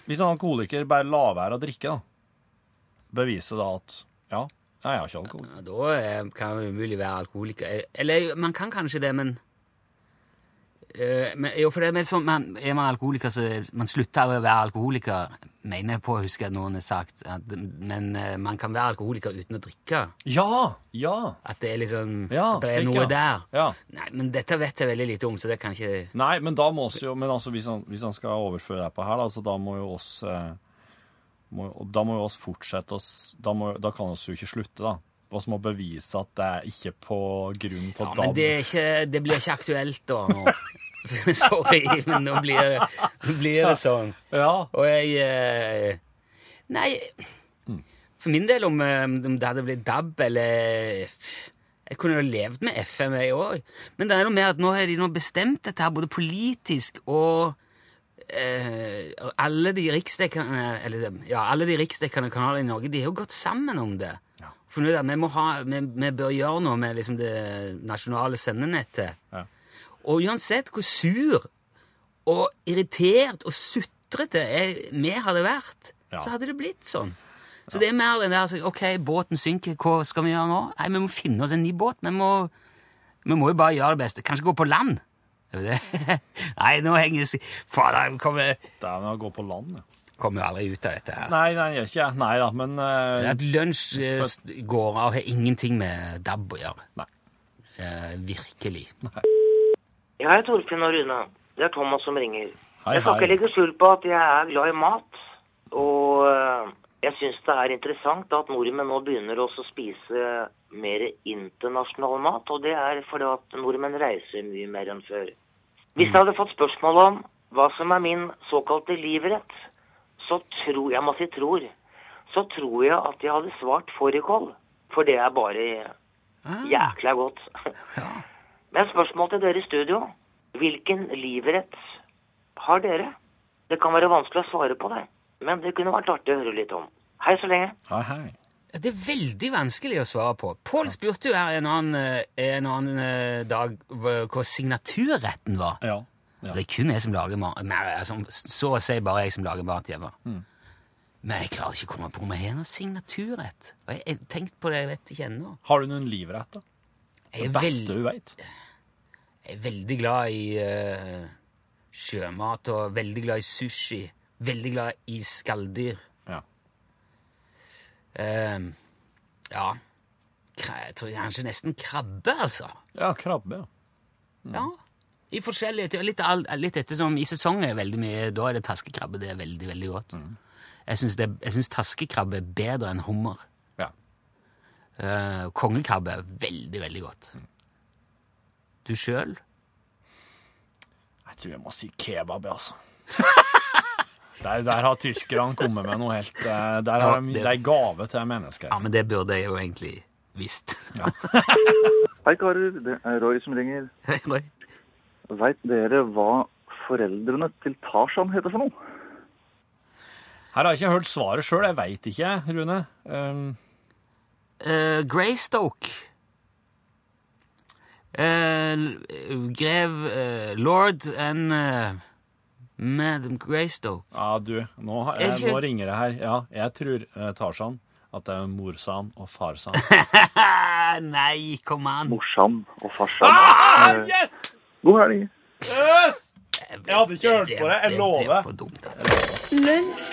hvis en alkoholiker bare lar være å drikke, da, beviser da at Ja, jeg har ikke alkohol. Ja, da eh, kan han umulig være alkoholiker. Eller man kan kanskje det, men eh, men, jo, for det er mer sånn, man, Er man alkoholiker, så man slutter aldri å være alkoholiker, mener jeg på å huske at noen har sagt. At, men eh, man kan være alkoholiker uten å drikke. Ja! Ja! At det er liksom Ja, At det er slik, noe ja. der. Ja. Nei, men dette vet jeg veldig lite om, så det kan ikke Nei, men da må oss jo Men altså, hvis han, hvis han skal overføre det på her, da, så da må jo oss eh, må, Da må jo oss fortsette oss Da, må, da kan vi jo ikke slutte, da. Vi må bevise at det er ikke på grunn til Ja, DAB. men det, ikke, det blir ikke aktuelt da nå. Sorry, men nå blir det, blir det sånn. Ja. Og jeg eh, Nei, for min del, om, eh, om det hadde blitt DAB eller Jeg kunne jo levd med FM, jeg òg. Men det er noe med at nå har de nå bestemt dette her, både politisk og eh, alle de eller, ja, alle de riksdekkende kanalene i Norge de har jo gått sammen om det. Funnet ut det, vi, må ha, vi, vi bør gjøre noe med liksom, det nasjonale sendenettet. Ja. Og uansett hvor sur og irritert og sutrete vi hadde vært, Ja. så hadde det blitt sånn. Så det er mer den der OK, båten synker, hva skal vi gjøre nå? Nei, vi må finne oss en ny båt. Vi må, vi må jo bare gjøre det beste. Kanskje gå på land? Er? Nei, nå henger det Fader, kommer, Det er med å gå på land, ja. kommer jo aldri ut av dette her. Nei, nei, jeg gjør ikke jeg. Nei da, men uh, At lunsj uh, går av har ingenting med DAB å gjøre. Nei. Uh, virkelig. Nei. hei, Torfinn og Rune. Det er Thomas som ringer. Hei, Jeg skal ikke legge skjul på at jeg er glad i mat. Og jeg syns det er interessant at nordmenn nå begynner også å spise mer internasjonal mat. Og det er fordi at nordmenn reiser mye mer enn før. Hvis jeg hadde fått spørsmål om hva som er min såkalte livrett, så tror jeg si tror, så tror jeg at jeg hadde svart fårikål. For det er bare jækla godt. Men spørsmål til dere i studio. Hvilken livrett har dere? Det kan være vanskelig å svare på det, men det kunne vært artig å høre litt om. Hei så lenge. Hei, hei. Det er veldig vanskelig å svare på. Pål spurte jo her en annen, eh, en annen eh, dag hva signaturretten var. Ja. ja. Det er kun jeg som lager mat. Altså, så å si bare jeg som lager mat hjemme. Mm. Men jeg klarer ikke å komme på om jeg har noen signaturrett. Og jeg har tenkt på det, jeg vet ikke ennå. Har du noen livrett, da? Det beste du veit? jeg er veldig glad i uh, sjømat og veldig glad i sushi. Veldig glad i skalldyr. Eh, ja Jeg tror kanskje nesten krabbe, altså. ja, krabbe, ja. Ja. I forskjellige litt, litt ettersom I sesongen er veldig mye Da er det taskekrabbe. Det er veldig, veldig godt. Syns jeg syns taskekrabbe er bedre enn hummer. ja. Uh, kongekrabbe er veldig, veldig godt. Du sjøl? Jeg tror jeg må si kebab, altså. Der, der har tyrkerne kommet med noe helt eh, Der har de, det- det er gave til mennesker. Ja, men det burde jeg jo egentlig visst. Hei karer, det er Roy som ringer. Hei, Roy. Veit dere hva foreldrene til Tarzan heter for noe? Her har jeg ikke hørt svaret sjøl. Jeg veit ikke, Rune. Um, Uh, Greystoke. Uh, grev uh, Lord and eh, Madam Greystoke. ja, du, nå, har- eh, ikke- nå ringer det her. Ja, jeg tror uh, Tarzan at det er morsan og farsan. Nei, kom an! Morsan og farsan. Yes! God helg. Jeg hadde ikke hørt på det, jeg lover. Altså. Lunsj,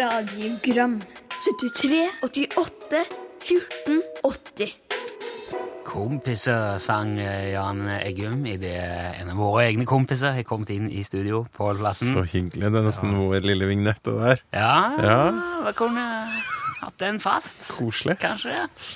radiogram 73, 88, 14, 80 Kompiser sang eh, Jan Eggum idet en av våre egne kompiser har kommet inn i studio på plassen. Så hyggelig. Det er nesten vår lille vignett det der. Ja, Ja. da kunne hatt den fast. Koselig. Kanskje.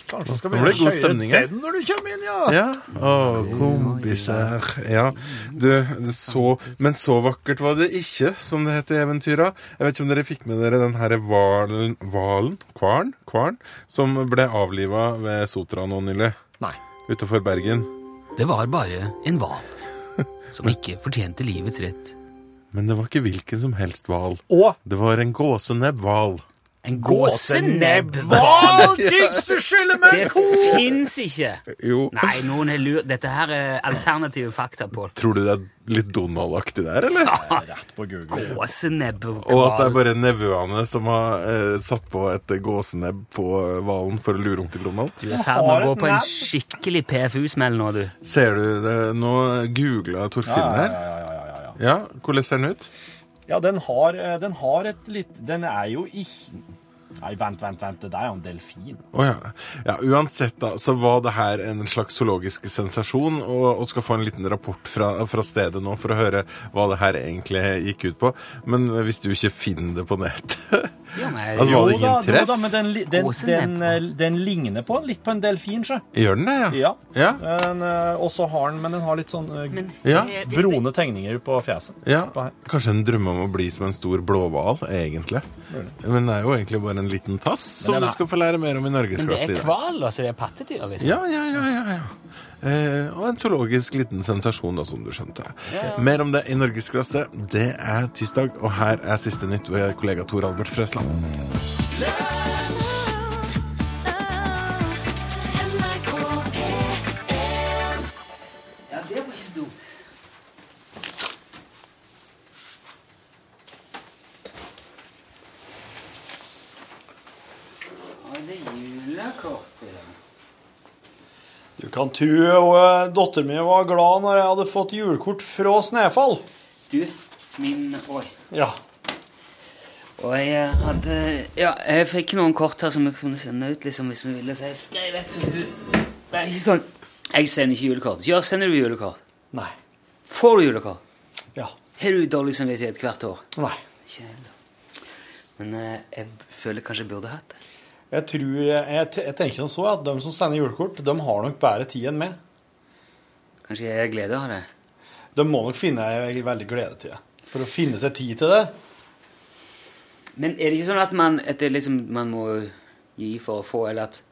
Kanskje skal vi det god stemning her. den når du kommer inn, ja. Ja. Å, kompiser. Ja. Du, så Men så vakkert var det ikke, som det heter i eventyra. Jeg vet ikke om dere fikk med dere den herre hvalen Hvalen? Kvarn? Kvarn? Som ble avliva ved Sotra nå nylig. Nei. Utafor Bergen. Det var bare en hval som ikke fortjente livets rett. Men det var ikke hvilken som helst hval. Det var en gåsenebbhval. En gåsenebbhval! gåsenebbhval! Jigs, du skylder meg Det fins ikke! Jo. Nei, noen har lurt Dette her er alternative fakta, Pål. Tror du det er litt Donald-aktig der, eller? Rett på Google. Gåsenebbhval. Og at det er bare nevøene som har eh, satt på et gåsenebb på eh, hvalen for å lure onkel Donald. Du er i ferd med å gå på en skikkelig PFU-smell nå, du. Ser du det? Nå googla Torfinn Ja, her. ja, ja, ja, ja, ja. Ja, hvordan ser den ut? Ja, den har, eh, den har et litt Den er jo ikke Nei, vent, vent, vent. Det er jo en delfin. Å ja. ja. Uansett, da, så var det her en slags zoologisk sensasjon, og, og skal få en liten rapport fra, fra stedet nå for å høre hva det her egentlig gikk ut på. Men hvis du ikke finner det på nett Jo, men, Altså, var det ingen treff? Jo da, men den, den, den, eh, den ligner på, litt på en delfin, sjø. Gjør den det, ja? Ja. Ja. Eh, Og så har den, men den har litt sånn eh, men, Ja, brune tegninger på fjeset. ja. På. Kanskje en drømmer om å bli som en stor blåhval, egentlig. Men det er jo egentlig bare en liten tass, som den du skal få lære mer om i norgesklasse Men det er kval, hval, altså? Det er pattedyr? liksom? Ja, ja, ja, ja, ja. Eh, og en zoologisk liten sensasjon, da, som du skjønte. Mer om det i norgesklasse. Det er tirsdag, og her er siste nytt ved kollega Tor Albert Frøsland. Du kan tro uh, datteren min var glad når jeg hadde fått julekort fra Snefall. Du, min Oi. Ja. Og jeg hadde Ja, jeg fikk noen kort her som jeg kunne sende ut liksom, hvis vi ville. Så jeg skrev et Nei, ikke sånn. Jeg sender ikke julekort. Ja, sender du julekort? Nei. Får du julekort? Ja. Har du dårlig samvittighet hvert år? Nei. Ikke heller. Men eh, jeg føler kanskje jeg burde hatt det. Jeg tror, jeg, jeg tenker som så at de som sender julekort, de har nok bedre tid enn meg. Kanskje jeg har glede av det. De må nok finne ei veldig glede til det. For å finne seg tid til det. Men er det ikke sånn at man, at det liksom, man må gi for å få, eller at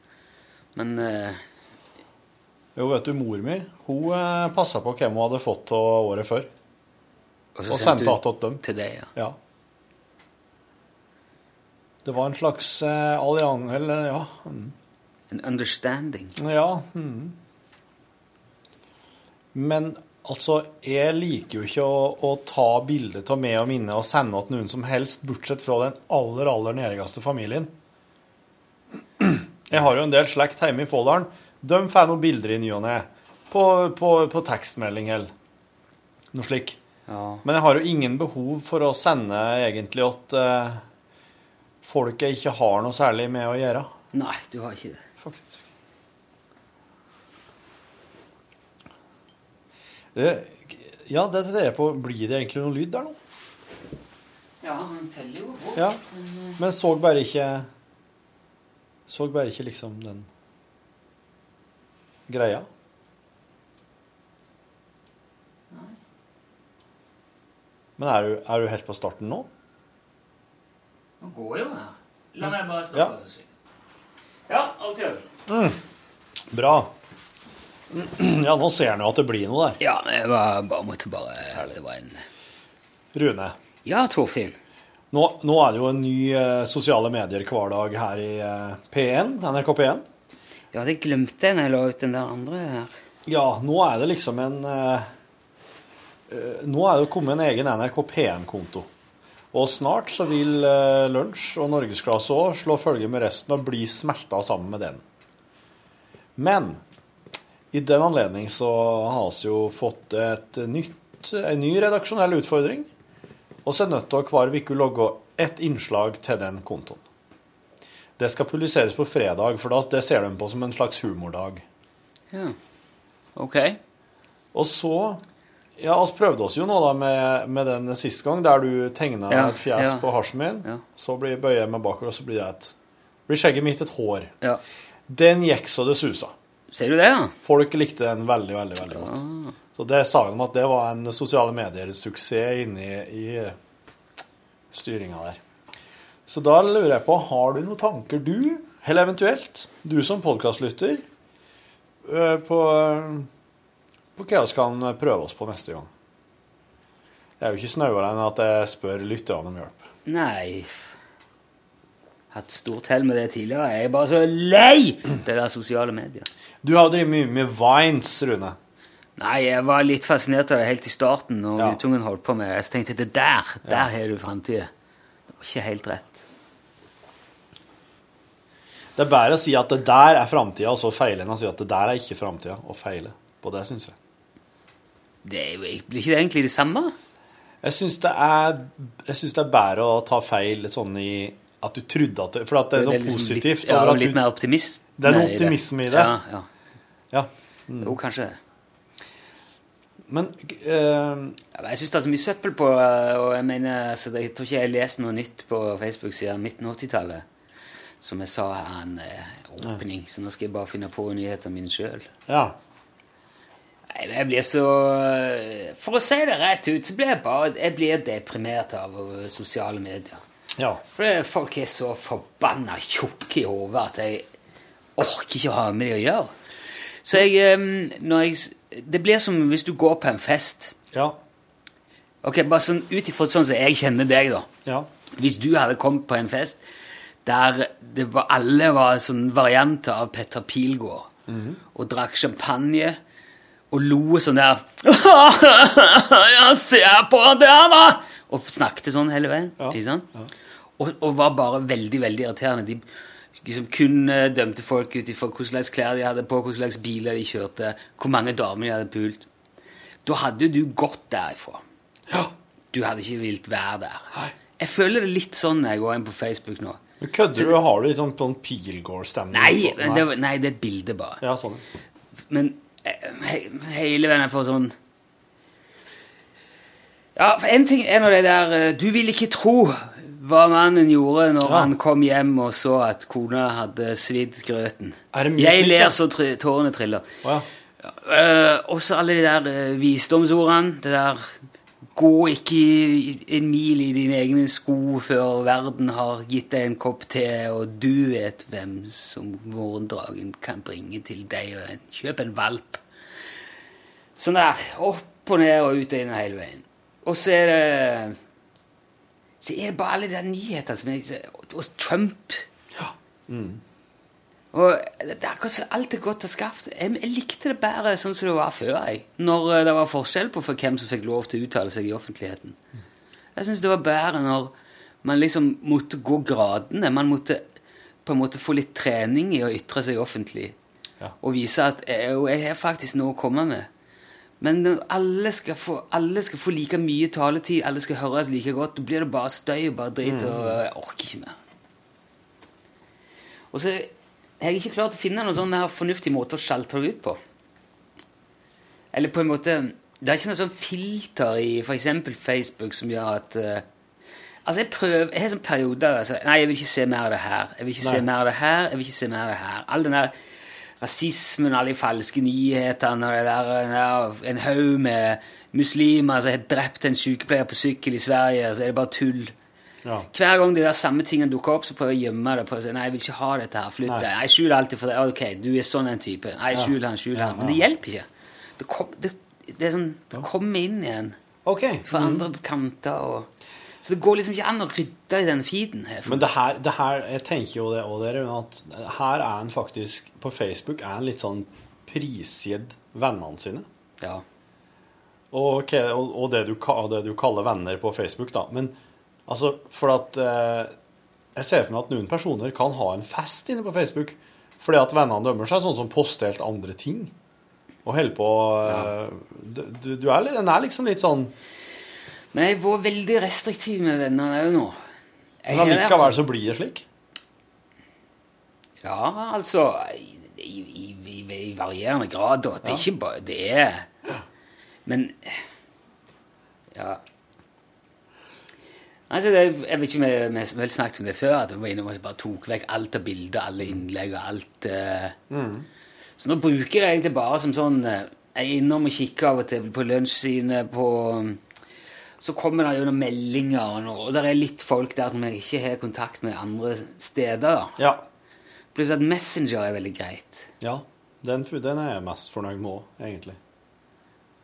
Men uh... Jo, vet du, mor mi hun eh, passa på hvem hun hadde fått av året før. Og Og sendte att til dem. Til deg, ja. Ja. Det var en slags eh, allianse Eller, ja. mm. En understanding. Ja. mm. Men altså, jeg liker jo ikke å, å ta bilde av meg og mine og sende til noen som helst, bortsett fra den aller, aller nærmeste familien. Jeg har jo en del slekt hjemme i Folldalen. De får noen bilder i ny og ne. På, på, på tekstmelding eller noe slik. Ja. Men jeg har jo ingen behov for å sende egentlig at eh, folk jeg ikke har noe særlig med å gjøre. Nei, du har ikke det. Faktisk. Det, ja, det er jeg på. Blir det egentlig noe lyd der nå? Ja, han teller jo opp. Ja. Men så bare ikke Så bare ikke liksom den greia. Men er du, er du helt på starten nå? Nå går jo her. La meg bare Ja. stoppe. så sikkert. Ja, alt i orden. Bra. Ja, nå ser han jo at det blir noe der. Ja, men jeg var, bare måtte bare Det var en Rune. Ja, Torfinn. Nå, nå er det jo en ny eh, sosiale medier hver dag her i eh, P1, NRK P1. Ja, det glemte jeg når jeg la ut den der andre her. Ja, nå er det liksom en eh, eh, Nå er det kommet en egen NRK P1-konto. Og snart så vil eh, Lunsj og Norgesklasse òg slå følge med resten og bli smelta sammen med den. Men i den anledning så har vi jo fått et nytt, en ny redaksjonell utfordring. Og så er nødt til å hver uke logge ett innslag til den kontoen. Det skal publiseres på fredag, for da, det ser de på som en slags humordag. Ja. OK. Og så Ja, vi prøvde oss jo nå da med, med den sist gang, der du tegna Ja, et fjes ja. på hasjen min. Ja. Så blir bøyer jeg meg bakover, og så blir et blir skjegget mitt et hår. Ja. Den gikk så det susa. Ser du det, ja? Folk likte den veldig, veldig veldig godt. Ah. Så det sa de at det var en sosiale medier-suksess inni i styringa der. Så da lurer jeg på, har du noen tanker du, eller eventuelt du som podkastlytter, øh, på, på hva vi kan prøve oss på neste gang? Det er jo ikke snauere enn at jeg spør lytterne om hjelp. Nei Hatt stort hell med det tidligere. Jeg er bare så lei det der sosiale medier. Du har jo drevet mye med Vines, Rune. Nei, jeg var litt fascinert av det helt i starten når Ja. guttungen holdt på med det. Så tenkte jeg det der, der har du framtida. Det var ikke helt rett. Det er bedre å si at det der er framtida, og så feile, enn å si at det der er ikke framtida, og feile. På det, syns jeg. Det er jo blir ikke det egentlig det samme? Jeg syns det, er- det er bedre å ta feil sånn i at du trodde at det For at det er noe liksom positivt litt, ja, over at litt du mer optimist. Det er noe optimisme i det. Ja, ja. Ja. Jo, kanskje det. Men eh, jeg syns det er så mye søppel på eh, Og jeg mener, altså, jeg tror ikke jeg har lest noe nytt på Facebook siden midten av 80-tallet. Som jeg sa er en eh, åpning, så nå skal jeg bare finne på nyhetene mine sjøl. Ja. Nei, men Jeg blir så For å si det rett ut, så blir jeg bare Jeg blir deprimert av sosiale medier. Ja. For folk er så forbanna tjukke i hodet at jeg orker ikke å ha med dem å gjøre. Så jeg, når jeg Det blir som hvis du går på en fest. Ja. Ok, bare sånn Ut ifra sånn som jeg kjenner deg, da. Ja. Hvis du hadde kommet på en fest der det var, alle var sånn varianter av Petter Pilgaard, og drakk champagne og lo sånn der Ja, se på det, da! Og snakket sånn hele veien. Ja, Ikke sant? Og, og var bare veldig, veldig irriterende. De liksom kun eh, dømte folk ut ifra hva slags klær de hadde på, hva slags biler de kjørte, hvor mange damer de hadde pult. Da hadde du gått derifra. ja. Du hadde ikke vilt være der. Hei. Jeg føler det litt sånn når jeg går inn på Facebook nå. Du Kødder du? Har du liksom sånn Pilgård-stemning? Nei, nei, det er et bilde, bare. Ja, sånn. Men he, hele veien jeg får sånn Ja, for en ting er nå det der eh, Du vil ikke tro hva mannen gjorde når Ja. han kom hjem og så at kona hadde svidd grøten. Jeg ler så tr tårene triller. Ja. Eh, også alle de der uh, visdomsordene. Det der Gå ikke en mil i dine egne sko før verden har gitt deg en kopp te, og du vet hvem som morgendragen kan bringe til deg. Og en, kjøp en valp. Sånn der. Opp og ned og ut og inn hele veien. Og så er det Så er det bare alle de nyhetene som er Og Trump. Og det er akkurat alt er godt og skaft. Jeg, jeg likte det bedre sånn som det var før. jeg. Når eh, det var forskjell på for hvem som fikk lov til å uttale seg i offentligheten. Jeg syns det var bedre når man liksom måtte gå gradene. Man måtte på en måte få litt trening i å ytre seg offentlig. Ja. Og vise at jeg, jeg har faktisk noe å komme med. Men alle skal, få, alle skal få like mye taletid, alle skal høres like godt, da blir det bare støy og bare drit. og Jeg orker ikke mer. Og så har jeg ikke klart å finne noen sånn fornuftig måte å skjelte det ut på. Eller på en måte Det er ikke noe sånn filter i f.eks. Facebook som gjør at uh, Altså, jeg prøver Jeg har sånn perioder altså, Nei, jeg vil ikke se mer av det her. Jeg vil ikke se mer av det her. Jeg vil ikke se mer av det her. All den der rasismen, alle de falske nyhetene og det der, der En haug med muslimer som har drept en sykepleier på sykkel i Sverige, så er det bare tull. Ja. Hver gang de der samme tingene dukker opp, så prøver jeg å gjemme det. på å si, Nei, jeg vil ikke ha dette her. Flytt deg. skjuler skjul alltid for det. Ok, du er sånn en type. Nei, skjul han, skjul han. Men det hjelper ikke. Det, kom, det, det sånn, det kommer inn igjen Ok. fra andre kanter. og... Så det går liksom ikke an å rydde i den feeden. her. Men det her, det her jeg tenker jo det òg, dere, at her er en faktisk På Facebook er en litt sånn prisgitt vennene sine. Ja. Og, okay, og, og det, du, det du kaller venner på Facebook, da. Men altså, for at eh, Jeg ser for meg at noen personer kan ha en fest inne på Facebook fordi at vennene dømmer seg, sånn som poster helt andre ting. Og holder på ja. du, du, du er, Den er liksom litt sånn Men jeg har vært veldig restriktiv med vennene òg nå. Jeg Men likevel altså. så blir det slik. Ja, altså I, i, i, i varierende grad, da. Det er ikke bare Det er Men Ja. Altså, det, jeg vet ikke om vi har vel snakket om det før, at vi var innom og bare tok vekk alt av bilder, alle innlegg og alt eh. Så nå bruker jeg det egentlig bare som sånn eh, Jeg er innom og kikker av og til på lunsjsidene på Så kommer det jo noen meldinger, og, noe, og det er litt folk der som jeg ikke har kontakt med andre steder. da. Ja. Pluss at Messenger er veldig greit. ja. Den, den er jeg mest fornøyd med òg, egentlig.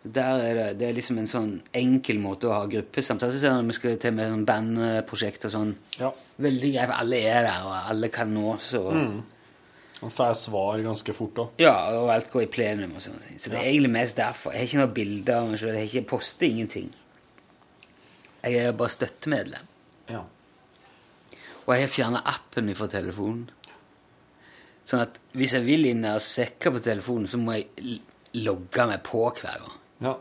Der er det, det er liksom en sånn enkel måte å ha gruppesamtaler jeg når vi skal til med sånn bandprosjekt og sånn. Ja. Veldig greit, for alle er der, og alle kan nås. Og, Man får svar ganske fort òg. Ja, og alt går i plenum og sånne ting. Så det er egentlig mest derfor. Jeg har ikke noen bilder av meg sjøl. Jeg har ikke poster ingenting. Jeg er bare støttemedlem. Ja. Og jeg har fjerna appen fra telefonen. Sånn at hvis jeg vil inn og sekke på telefonen, så må jeg logge meg på hver gang Ja.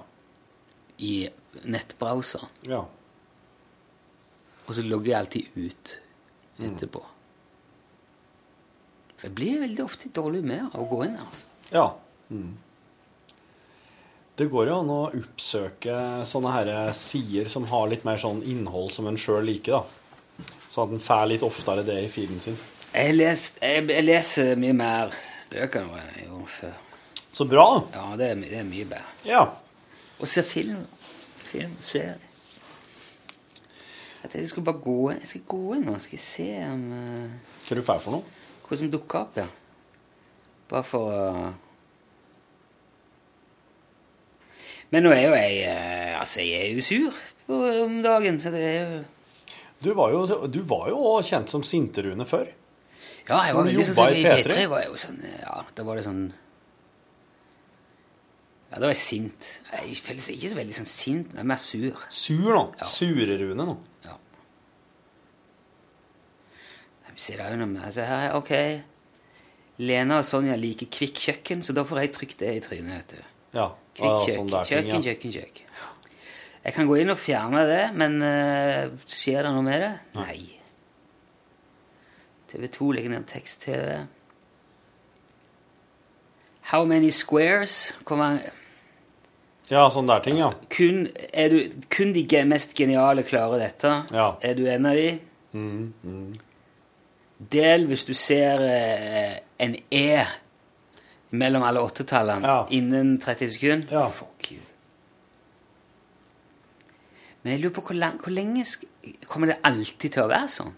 i nettbrowser. ja. Og så logger jeg alltid ut etterpå. For jeg blir veldig ofte i dårlig humør av å gå inn. Altså. Ja. Mm. Det går jo an å oppsøke sånne her sider som har litt mer sånn innhold som en sjøl liker, da. Sånn at en får litt oftere det i feeden sin. Jeg, lest, jeg, jeg leser mye mer bøker nå enn jeg gjorde før. Så bra! Ja, det er, det er mye bedre. Ja. Og ser film. Film, serie. Jeg tenkte jeg skulle bare gå inn. Jeg skal gå inn nå. Skal jeg se om uh, Hva du får for noe? hva som dukker opp, ja. Bare for å Men nå er jo jeg uh, Altså, jeg er jo sur på, om dagen, så det er jo Du var jo, du var jo kjent som Sinterune før. Ja, jeg var veldig sånn i i P3? P3 var jeg jo sånn Ja, da var det sånn Ja, da var jeg sint. Jeg føler ikke så veldig sånn sint, jeg er mer sur. Sur nå. Ja. Surerune nå. Ja. Vi ser det jo meg. vi altså, her, Ok. Lena og Sonja liker Kvikk kjøkken, så da får jeg trykt det i trynet. vet du. Ja. Kvikk ja, kjøkken, sånn kjøkken, kjøkken, ja. kjøkken, kjøkken. Jeg kan gå inn og fjerne det, men uh, skjer det noe med det? Nei. TV 2 legger ned tekst-TV. How many squares? Hvor mange Ja, sånne der ting, ja. Kun, du, kun de mest geniale klarer dette. Ja. Er du en av de? Mm, Del hvis du ser eh, en E mellom alle åttetallene Ja. innen 30 sekunder. Ja. Fuck you. Men jeg lurer på hvor, lang, hvor lenge kommer det alltid til å være sånn?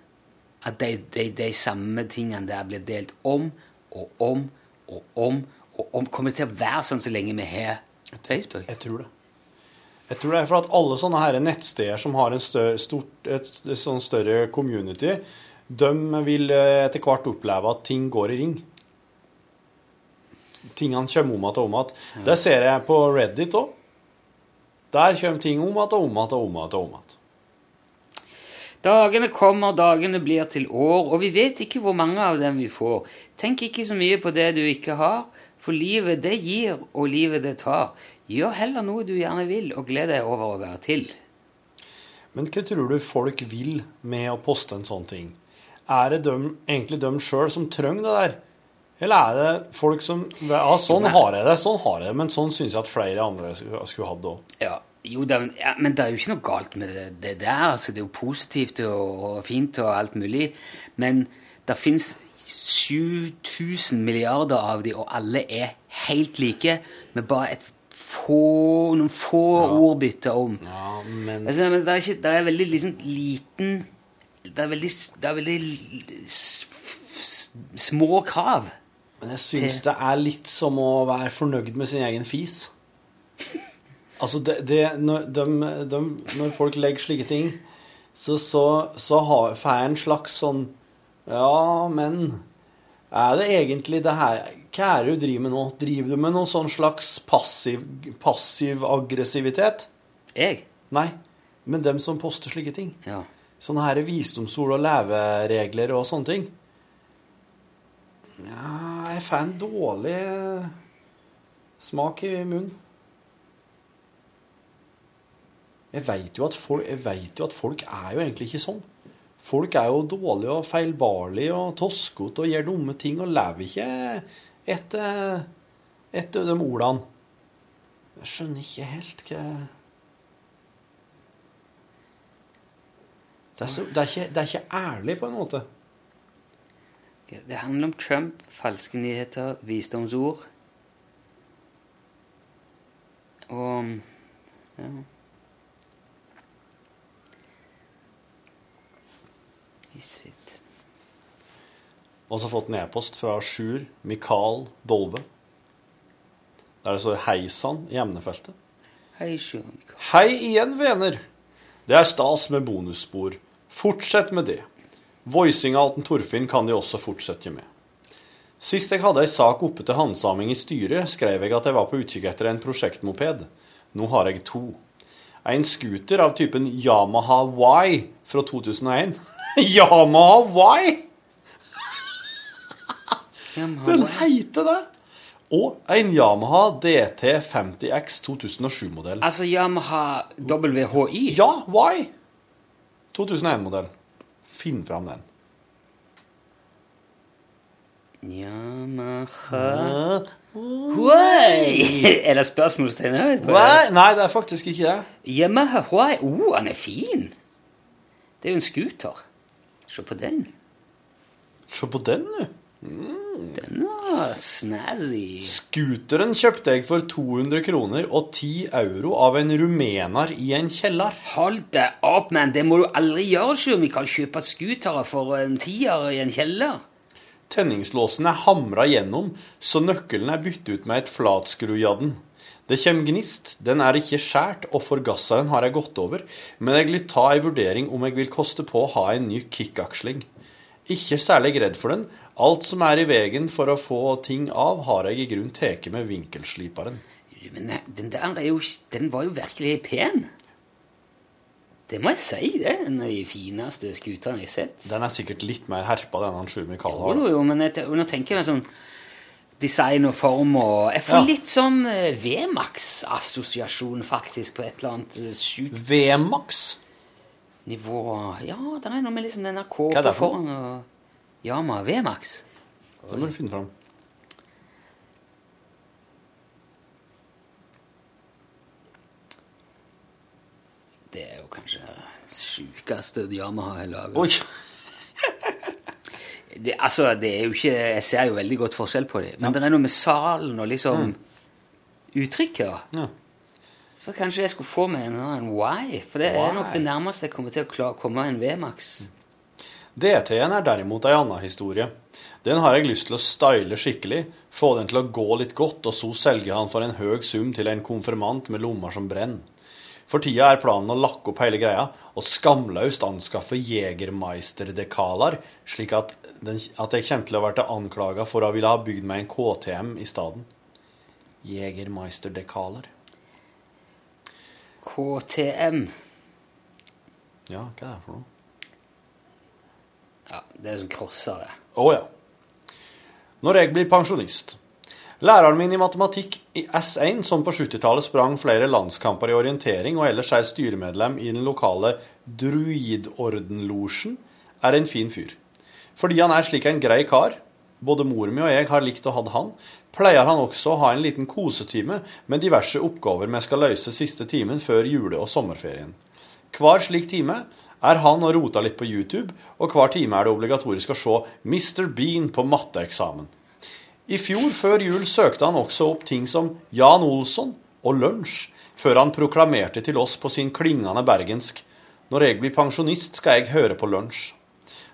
At de, de, de samme tingene der blir delt om og om og om om. Kommer til å være sånn så lenge vi har Facebook? Jeg tror det. Jeg tror det er for at alle sånne her nettsteder som har en større, stort, et, et sånn større community, de vil eh, etter hvert oppleve at ting går i ring. Tingene kommer om igjen og om igjen. Det ser jeg på Reddit òg. Der kommer ting om igjen og om igjen og om igjen. og om igjen. Dagene kommer, dagene blir til år, og vi vet ikke hvor mange av dem vi får. Tenk ikke så mye på det du ikke har, for livet det gir, og livet det tar. Gjør heller noe du gjerne vil, og gled deg over å være til. Men hva tror du folk vil med å poste en sånn ting? Er det dem, egentlig dem sjøl som trenger det der? Eller er det folk som Ja, sånn har jeg det, sånn har jeg det, men sånn syns jeg at flere andre skulle skulle hatt det òg. Ja, jo, det, er- ja, men det er jo ikke noe galt med det, det der. Altså, det er jo positivt og, og fint og alt mulig. Men det fins 7000 milliarder av de, og alle er helt like, med bare et få, noen få ord bytta om. Ja, men Altså, men det, er ikke, det er veldig liksom, liten Det er veldig, det er veldig små krav. Men jeg syns det er litt som å være fornøyd med sin egen fis. Altså, det, det, når, de, de, når folk legger slike ting, så, så, så har, får jeg en slags sånn Ja, men er det egentlig det her Hva er det du driver med nå? Driver du med noen sånn slags passiv, passiv aggressivitet? Jeg? Nei, men dem som poster slike ting. Ja. Sånne her visdomsord og leveregler og sånne ting. Ja, jeg får en dårlig smak i munnen. Jeg veit jo, jo at folk er jo egentlig ikke sånn. Folk er jo dårlige og feilbarlige og toskete og gjør dumme ting og lever ikke etter, etter de ordene. Jeg skjønner ikke helt hva det er, så, det, er ikke, det er ikke ærlig, på en måte. Det handler om Trump, falske nyheter, visdomsord. Og ja. Isfit. Og så fått en e-post fra Sjur Mikael Dolve. Der det står 'Hei sann' i emnefeltet. Hei, Sjur. Hei igjen, venner! Det er stas med bonusspor. Fortsett med det. Voicinga til Torfinn kan de også fortsette med. Sist jeg hadde ei sak oppe til handsaming i styret, skrev jeg at jeg var på utkikk etter en prosjektmoped. Nå har jeg to. En scooter av typen Yamaha Y fra 2001. Yamaha Y! Den heter det! Og en Yamaha DT50X 2007-modell. Altså Yamaha WHI? Ja, Y! 2001-modell. Finn fram den. Yamaha Why? Er det spørsmålstegn her? nei, det er faktisk ikke det. Yamaha Why? Oh, han er fin! Det er jo en scooter. Se på den. Se på den, du. Den var snazzy. Scooteren kjøpte jeg for 200 kroner og 10 euro av en rumener i en kjeller. Hold deg opp, man. Det må du aldri gjøre, Sjur. Vi kan kjøpe scootere for en tier i en kjeller. Tenningslåsen er hamra gjennom, så nøkkelen er byttet ut med et flatskrujadden. Det kommer gnist, den er ikke skjært, og forgasseren har jeg gått over, men jeg vil ta ei vurdering om jeg vil koste på å ha en ny kickaksling. Ikke særlig redd for den. Alt som er i veien for å få ting av, har jeg i grunn tatt med vinkelsliperen. Men den der er jo Den var jo virkelig pen. Det må jeg si, det. er En av de fineste skutene jeg har sett. Den er sikkert litt mer herpa, den han Sjur Mikael har. jo, jo, men jeg, nå tenker jeg sånn design og form og Jeg får ja. litt sånn eh, Vemax-assosiasjon, faktisk, på et eller annet eh, sjukt Vemax? Nivå Ja, det er noe med liksom denne K på foran og Yama Vemax. Det må du finne fram. Det er jo kanskje det sjukeste Yamaha har laga. Det, altså, det er jo ikke Jeg ser jo veldig godt forskjell på dem. Men det er noe med salen og liksom uttrykket. Ja. For kanskje jeg skulle få meg en sånn why? For det er nok det nærmeste jeg kommer til å klare, komme en VMAX. DT-en er derimot ei anna historie. Den har jeg lyst til å style skikkelig, få den til å gå litt godt, og så selge han for en høg sum til en konfirmant med lommer som brenner. For tida er planen å lakke opp hele greia og skamløst anskaffe Jegermeister-dekaler, slik at, den, at jeg kommer til å bli anklaga for å ville ha bygd meg en KTM i stedet. Jegermeister-dekaler. KTM. Ja, hva er det for noe? Ja, det er sånn crosser, det. Å ja. Når jeg blir pensjonist. Læreren min i matematikk i S1, som på 70-tallet sprang flere landskamper i orientering og ellers er styremedlem i den lokale druidordenlosjen, er en fin fyr. Fordi han er slik en grei kar, både mor mi og jeg har likt å ha han, pleier han også å ha en liten kosetime med diverse oppgaver vi skal løse siste timen før jule- og sommerferien. Hver slik time er han og rota litt på YouTube, og hver time er det obligatorisk å se Mr. Bean på matteeksamen. I fjor før jul søkte han også opp ting som Jan Olsson og lunsj, før han proklamerte til oss på sin klingende bergensk Når jeg blir pensjonist, skal jeg høre på lunsj.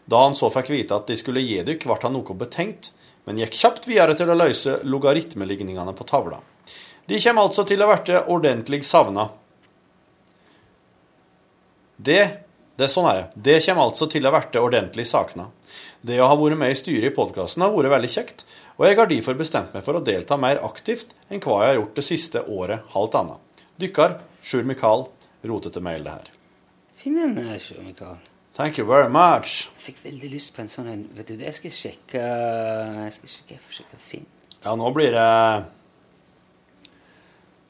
Da han så fikk vite at de skulle gi dykk, ble han noe betenkt, men gikk kjapt videre til å løse logaritmeligningene på tavla. De kommer altså til å bli ordentlig savna. Det, det er sånn er det. Det kommer altså til å bli ordentlig sakna. Det å ha vært med i styret i podkasten har vært veldig kjekt, og jeg har derfor bestemt meg for å delta mer aktivt enn hva jeg har gjort det siste året, halvt annet. Dykkar, Sjur Mikael, rotete mail det her. Finn den, eh, Sjur Mikael. Thank you very much. Jeg fikk veldig lyst på en sånn en. Vet du, det jeg skal sjekke Jeg skal sjekke, jeg sjekke Finn. Ja, nå blir det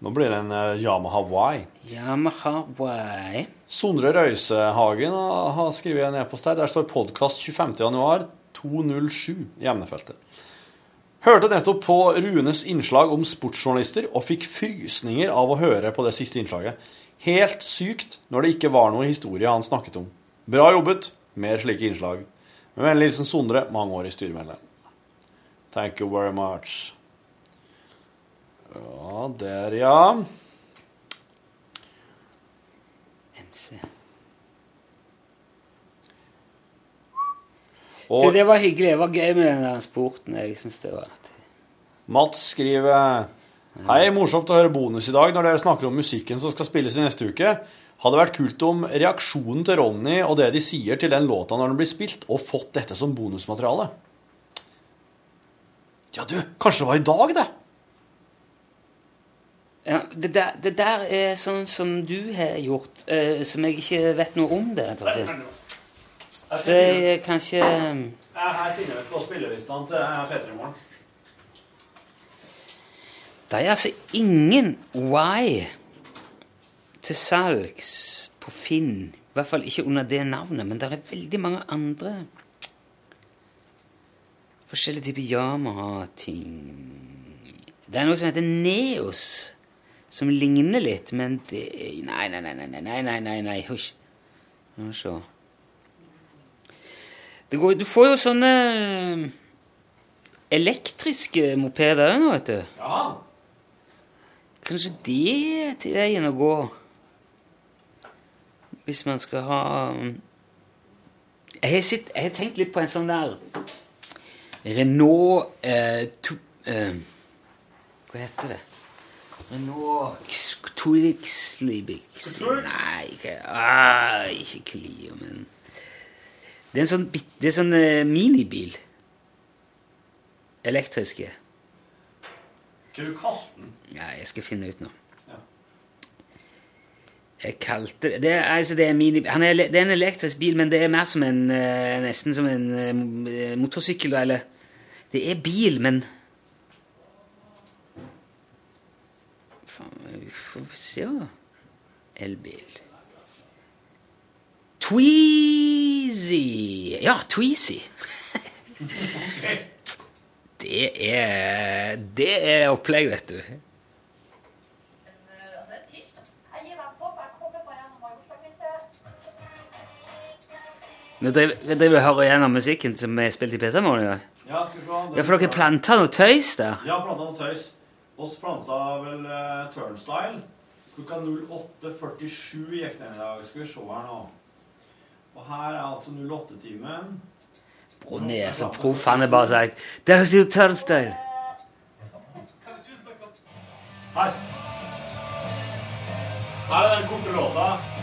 Nå blir det en eh, Yamaha Y. Yamaha Y. Sondre Røisehagen har skrevet en e-post her. Der står podkast 25.1.207 i emnefeltet. Hørte nettopp på Runes innslag om sportsjournalister og fikk frysninger av å høre på det siste innslaget. Helt sykt når det ikke var noe historie han snakket om. Bra jobbet. Mer slike innslag. Med vennlig hilsen Sondre, mangeårig styremedlem. Thank you very much. Ja, der, ja. MC. Og Du, det var hyggelig. Det var gøy med den der sporten. Jeg synes det var artig. Mats skriver Hei, morsomt å høre bonus i dag når dere snakker om musikken som skal spilles i neste uke. Hadde vært kult om reaksjonen til Ronny og det de sier til den låta når den blir spilt, og fått dette som bonusmateriale. Ja, du, kanskje det var i dag, det? Ja, det, der, det der er sånn som du har gjort, eh, som jeg ikke vet noe om det. tror jeg. Så jeg kan ikke Her finner vi på spillelistene til P3 Morgen. Det er altså ingen Y til salgs på Finn. I hvert fall ikke under det navnet, men det er veldig mange andre forskjellige typer Yamaha-ting. Det er noe som heter Neos, som ligner litt, men det Nei, nei, nei, nei, nei, nei, nei, nei. Hysj. La oss se. Det går, du får jo sånne elektriske mopeder òg nå, vet du. Ja. Kanskje det er til veien å gå hvis man skal ha Jeg har, sitt, jeg har tenkt litt på en sånn der Renault eh, to, eh, Hva heter det? Renault Twixlibix Nei, ikke, ah, ikke Clio, men Det er en sånn, det er sånn eh, minibil. Elektriske. Hva du kalte den? Ja, jeg skal finne ut nå. Jeg kalte det det er, altså, det, er mini, han er, det er en elektrisk bil, men det er mer som en eh, Nesten som en eh, mo- motorsykkel. Eller Det er bil, men Faen, vi får se Elbil. Tweezy! Ja, Tweezy. det er Det er opplegg, vet du. Nå driver og hører gjennom musikken som er spilt i P3-morgen i dag. Ja, skal vi se. Ja, for dere planta noe tøys der. Ja, planta noe tøys. Oss planta vel uh, Turnstyle. Klokka 08.47 gikk den i dag. Skal vi se her nå. Og her er altså 08-timen. Ronny er så proff. Han er bare sagt er jo Turnstyle! Her. Her er den korte låta.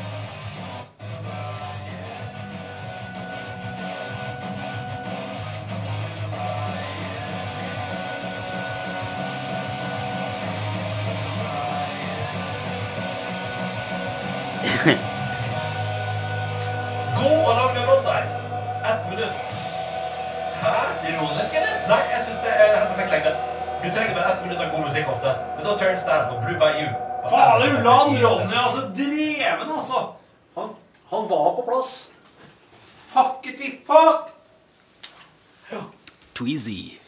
Du trenger bare ett minutt av god musikk ofte. Men da turns Turnstile på Blue by You. Fader, land Ronny, altså. Dreven, altså. Han, han var på plass. Fuckety fuck! Tweezy.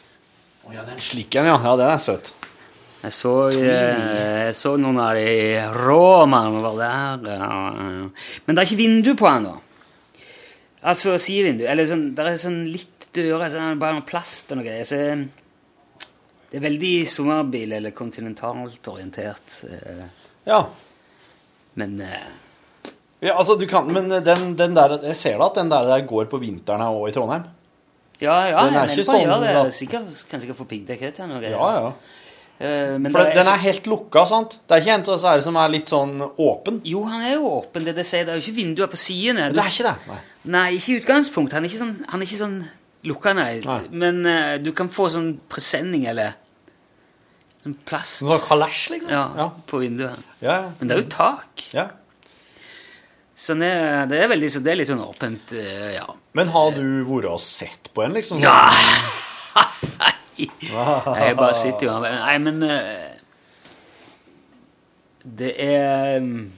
Å ja, den slikken, ja. Ja, den er søt. Jeg så, jeg, jeg så noen av de råmene var der. Men det er ikke vindu på den, da. Altså sidevindu. Eller sånn, det er sånn litt dører, sånn, bare noe plast og noe greier. Det er veldig sommerbil- eller kontinentalt orientert. eh. Ja. Men eh, ja altså, du kan, men den, den der, jeg ser da at den der, der går på vinteren òg i Trondheim. ja, ja, Den er jeg ikke sånn det. at- Sikkert, kan sikkert få piggdekk til noe. Ja, ja. Eh, men For det den er helt lukka, sant? Det er ikke en av disse som er litt sånn åpen. Jo, han er jo åpen. Det, det, er jo ikke vinduer på sidene. Det er ikke det. Nei. Nei, ikke i utgangspunkt. Han er ikke sånn, han er ikke sånn lukka, nei. Nei. Men uh, du kan få sånn presenning eller sånn plast Noe kalesj, liksom? ja, Ja. på vinduet. Ja, ja. Men det er jo tak. ja. Så det, det er veldig så det er litt sånn åpent, eh, ja. Men har du vært og sett på en, liksom? Ja! Jeg bare sitter jo her. Nei, men eh, Det er um,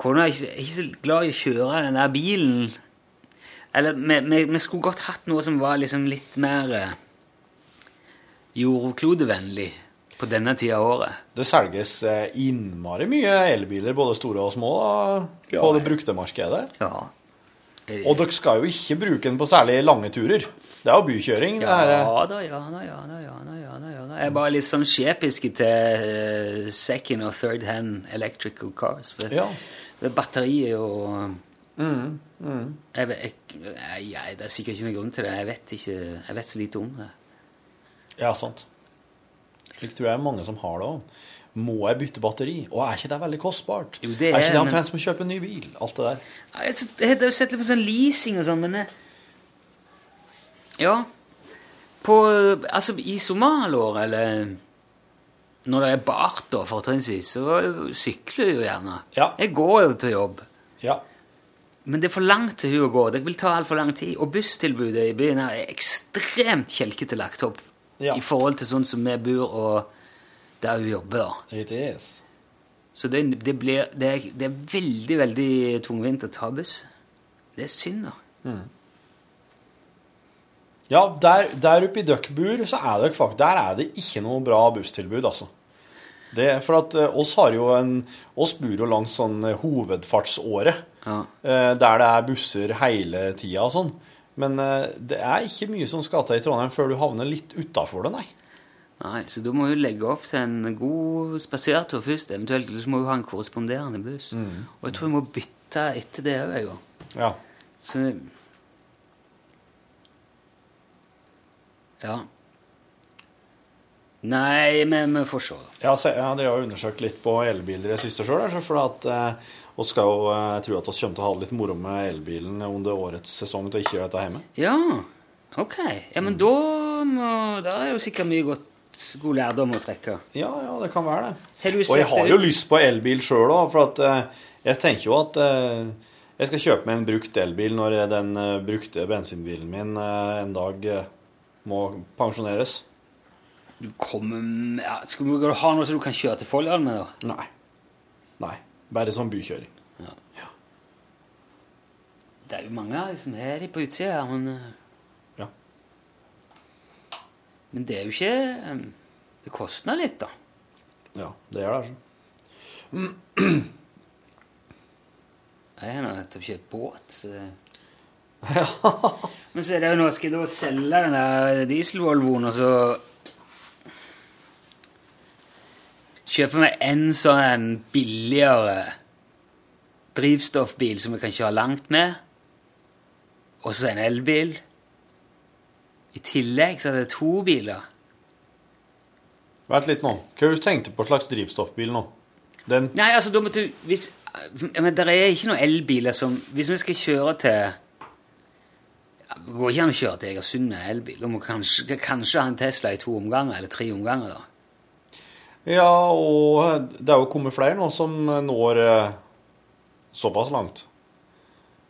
Kona er ikke, så glad i å kjøre den der bilen. Eller vi, vi, vi skulle godt hatt noe som var liksom litt mer eh, jordklodevennlig på denne tida av året. Det selges eh, innmari mye elbiler, både store og små, da, Ja. på det brukte markedet. Ja. Og dere skal jo ikke bruke den på særlig lange turer. Det er jo bykjøring. eh. Ja da, ja da, ja da, ja da, ja da, ja da. Jeg er bare litt sånn skjepisk til eh, second og third hand electrical cars. For Ja. Det er batteriet og Mm, mm. jeg, jeg, jeg, Det er sikkert ikke noen grunn til det. Jeg vet, ikke, jeg vet så lite om det. Ja, sant. Slik tror jeg mange som har det òg. Må jeg bytte batteri? Og er ikke det veldig kostbart? Jo, det er, er, ikke det men- omtrent som å kjøpe en ny bil? Alt det der. Nei, Jeg har jo sett litt på sånn leasing og sånn, men eh, Ja. På Altså, i sommerhalvåret, eller når det er bart, da, fortrinnsvis, så sykler jeg jo gjerne. Ja. Jeg går jo til jobb. Ja. Men det er for langt til hun å gå. Det vil ta altfor lang tid. Og busstilbudet i byen er ekstremt kjelkete lagt opp Ja. i forhold til sånn som vi bor og der hun jobber. da. It is. Så det, det, blir, det, er, det er veldig, veldig tungvint å ta buss. Det er synd, da. Ja, der, der oppe i Døkkbur så er det faktisk Der er det ikke noe bra busstilbud, altså. Det for at eh, oss har jo en oss bor jo langs sånn hovedfartsåre, Ja. eh, der det er busser hele tida og sånn. Men eh, det er ikke mye som skal til i Trondheim før du havner litt utafor det, nei. Nei, Så da må hun legge opp til en god spasertur først. Eventuelt så må hun ha en korresponderende buss. Og jeg tror hun må bytte etter det òg. Ja. Så Ja. Nei, men vi får se. Ja, så, ja, Dere har jo undersøkt litt på elbiler i det siste sjøl. For at eh, vi skal jo eh, jeg tror at vi kommer til å ha det litt moro med elbilen under årets sesong til å ikke gjøre dette hjemme. Ja, ok. Ja, men da må Da er jo sikkert mye godt, god lærdom å trekke. Ja, ja, det kan være det. Og jeg har jo lyst på elbil sjøl òg, for at eh, jeg tenker jo at eh, jeg skal kjøpe meg en brukt elbil når den eh, brukte bensinbilen min eh, en dag eh, må pensjoneres. Du kommer ja, Skal du ha noe som du kan kjøre til Folldal med, da? Nei. Nei. Bare sånn bykjøring. Det er jo mange av de som de på utsida her, men eh, Ja. Men det er jo ikke eh, Det koster litt, da. Ja, det gjør det. altså. Jeg har nettopp kjøpt båt, så Ja. Men så er det jo nå skal jeg da selge den der diesel-Volvoen, og så kjøpe meg en sånn billigere drivstoffbil som jeg kan kjøre langt med, og så en elbil. I tillegg så er det to biler. Vent litt nå. Hva du tenkt på slags drivstoffbil nå? Den Nei, altså, da måtte du hvis, Men det er ikke noen elbiler som Hvis vi skal kjøre til ja, Det går ikke an å kjøre til Egersund med elbil. Du må kanskje, kanskje ha en Tesla i to omganger, eller tre omganger, da. Ja, og det er jo kommet flere nå som når eh, såpass langt.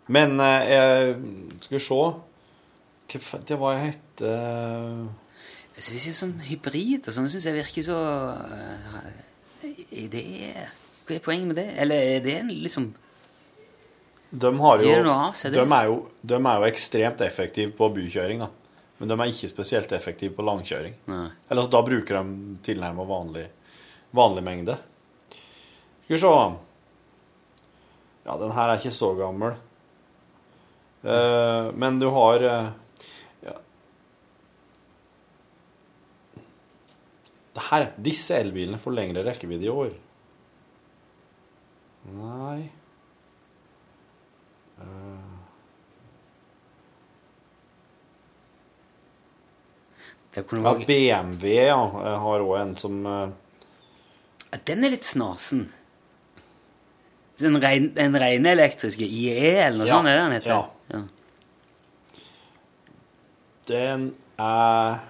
Men eh, Skal vi se Hva Det var jeg hette Jeg det er sånn hybrid og sånn, syns jeg virker så er det, Hva er poenget med det? Eller er det en liksom De har jo seg, de er, jo, de er jo ekstremt effektive på bykjøring, da. Men de er ikke spesielt effektive på langkjøring. Nei. Eller altså, da bruker de tilnærmet vanlig, vanlig mengde. Skal vi se Ja, den her er ikke så gammel. Eh, men du har uh, ja. Det her, Disse elbilene får lengre rekkevidde i år. Nei uh. Ja, BMW ja, jeg har òg en som Ja, Den er litt snasen. Den, rein, den rene elektriske IE, eller noe Ja, sånt, er det den heter? ja. Den er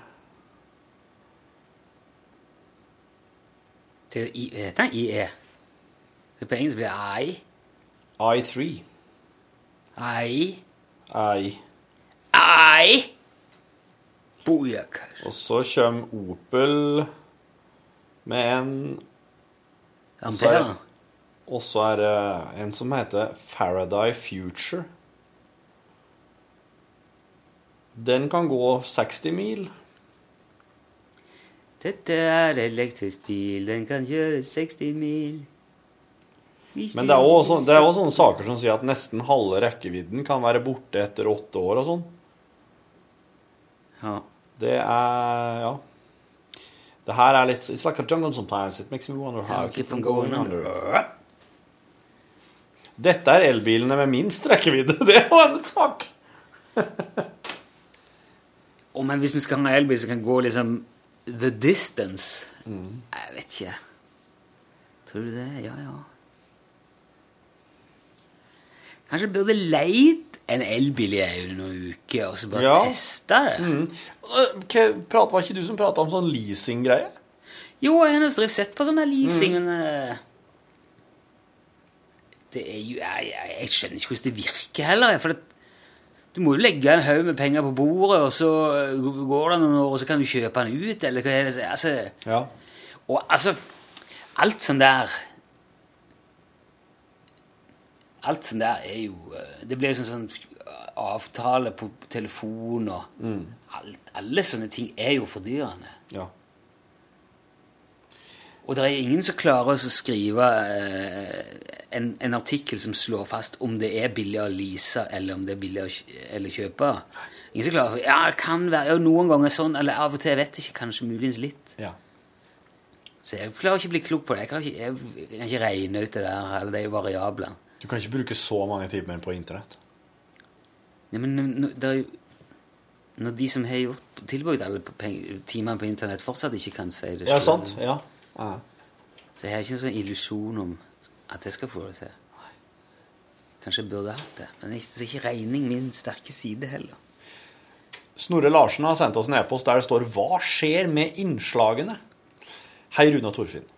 Det heter den IE? Det på engelsk blir I. I3. I. I. I. Og så kommer Opel med en Og så er- er det en som heter Faraday Future. Den kan gå 60 mil. Dette er elektrisk bil, den kan kjøre 60 mil. Men det er også, det er også sånne saker som sier at nesten halve rekkevidden kan være borte etter åtte år og sånn. Ja. Det er Ja. Det her er litt It's like a jungle sometimes. It makes me wonder how I keep on going under. Dette er elbilene med minst rekkevidde. Det er jo en sak! Å, men hvis vi skal ha elbil som kan gå liksom the distance Mm. Jeg vet ikke. Tror du det? Ja, ja. Kanskje burde leid en elbil i noen uker og så bare Ja. teste det? Mm. Hva- prat- Var ikke du som prata om sånn leasing-greie? Jo, jeg har drevet sett på sånn leasing, Mm. men eh, det er jo, jeg, jeg, jeg skjønner ikke hvordan det virker heller. For det, du må jo legge en haug med penger på bordet, og så går det noen år, og så kan du kjøpe den ut, eller hva er det? Altså, Ja. og altså Alt sånn der Alt sånn der er jo eh, Det blir jo sånn, sånn avtale på telefon og Mm. alt, Alle sånne ting er jo fordyrende. Ja. Og det er ingen som klarer å skrive eh, en, en artikkel som slår fast om det er billig å lease eller om det er billig å eller kjøpe. Ingen som klarer å Ja, det kan være ja, noen ganger sånn, eller av og til, jeg vet ikke, kanskje muligens litt. Ja. Så jeg klarer ikke å bli klok på det. Jeg kan ikke, jeg, jeg kan ikke regne ut det der, eller de variablene. Du kan ikke bruke så mange timer på internett. Nei, men det er jo Når de som har gjort, tilbrukt alle timene på internett, fortsatt ikke kan si det Ja, selv. sant? Ja. ja. Så jeg har ikke en sånn illusjon om at jeg skal få det til. Kanskje jeg burde hatt det. Men jeg er ikke regning min sterke side heller. Snorre Larsen har sendt oss en e-post der det står 'Hva skjer med innslagene?' Hei, Runa Torfinn.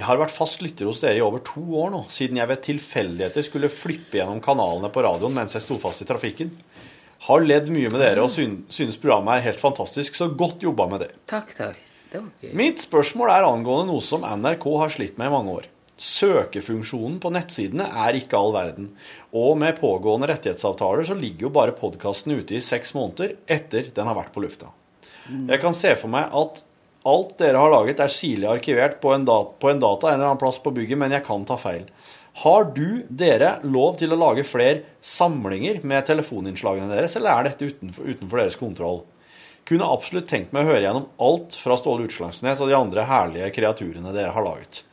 Jeg har vært fast lytter hos dere i over to år nå, siden jeg ved tilfeldigheter skulle flippe gjennom kanalene på radioen mens jeg sto fast i trafikken. Har ledd mye med dere og synes programmet er helt fantastisk, så godt jobba med det. Takk, takk. Det var gøy. Mitt spørsmål er angående noe som NRK har slitt med i mange år. Søkefunksjonen på nettsidene er ikke all verden, og med pågående rettighetsavtaler så ligger jo bare podkasten ute i seks måneder etter den har vært på lufta. Jeg kan se for meg at alt dere har laget er sirlig arkivert på en, data, på en data en eller annen plass på bygget, men jeg kan ta feil. Har du, dere, lov til å lage flere samlinger med telefoninnslagene deres, eller er dette utenfor, utenfor deres kontroll? Kunne absolutt tenkt meg å høre gjennom alt fra Ståle Utslagsnes og de andre herlige kreaturene dere har laget.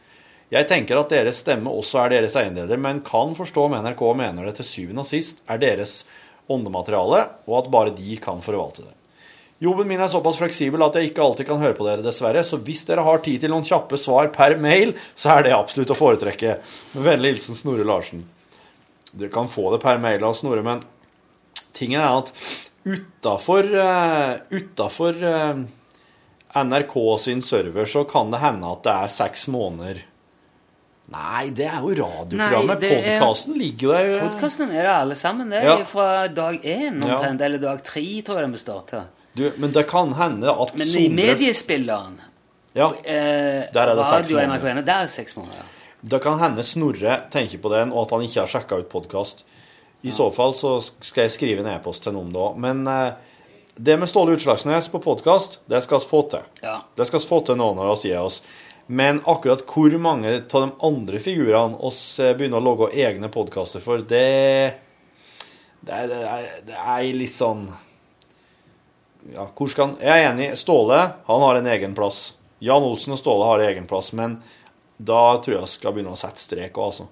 Jeg tenker at deres stemme også er deres eiendeler, men kan forstå om NRK mener det til syvende og sist er deres åndemateriale, og at bare de kan forvalte det. Jobben min er såpass fleksibel at jeg ikke alltid kan høre på dere, dessverre, så hvis dere har tid til noen kjappe svar per mail, så er det absolutt å foretrekke. Med vennlig hilsen Snorre Larsen. Dere kan få det per mail av Snorre, men tingen er at utafor Utafor eh, NRK sin server så kan det hende at det er seks måneder Nei, det er jo radioprogrammet. Podkasten ligger jo der. Podkasten er det alle sammen. Det er Ja. fra dag én Ja. eller dag tre, tror jeg den de starta. Du, men det kan hende at Men i mediespilleren, ja, eh, Der er det seks måneder. Der er det seks måneder. Det kan hende Snorre tenker på den, og at han ikke har sjekka ut podkast. I så fall så skal jeg skrive en e-post til noen da. Men eh, det med Ståle Utslagsnes på podkast, det skal vi få til. Ja. Det skal vi få til nå når vi gir oss. Men akkurat hvor mange av de andre figurene oss eh, begynner å lage egne podkaster for, det det det, det er litt sånn Ja, hvor skal han Jeg er enig. Ståle, han har en egen plass. Jan Olsen og Ståle har egen plass, men da tror jeg jeg skal begynne å sette strek òg, altså.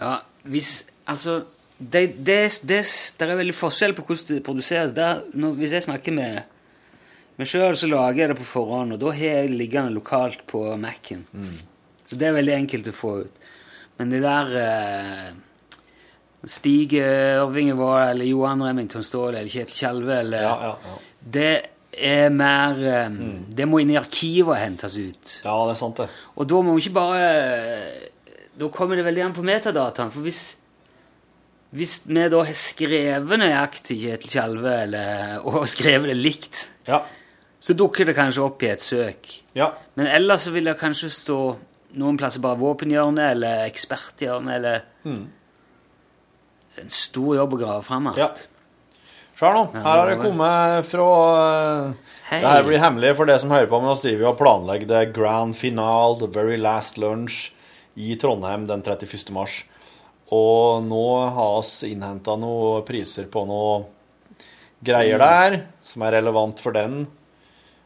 Ja, hvis Altså, det, det, det, det er veldig forskjell på hvordan det produseres. Der, når, hvis jeg snakker med meg sjøl, så lager jeg det på forhånd, og da har jeg det liggende lokalt på Mac-en. Så det er veldig enkelt å få ut. Men det der eh, Stig Ørvinge var, eller Johan Remington Ståhl eller Kjetil Kjelve, eller Ja, ja, ja. Det er mer mm. Det må inn i arkivet og hentes ut. Ja, det er sant, det. Og da må vi ikke bare Da kommer det veldig an på metadataen. For hvis, hvis vi da har skrevet nøyaktig Kjetil Kjelve eller, og skrevet det likt, Ja. så dukker det kanskje opp i et søk. Ja. Men ellers så vil det kanskje stå noen plasser bare våpenhjørne eller eksperthjørne eller Mm. En stor jobb å grave fram alt. Ja. Se nå. Her har det kommet fra eh, Hei. Det her blir hemmelig for det som hører på, men vi driver og planlegger det grand finale, the very last lunch, i Trondheim den 31. mars. Og nå har vi innhenta noen priser på noe greier der, som er relevant for den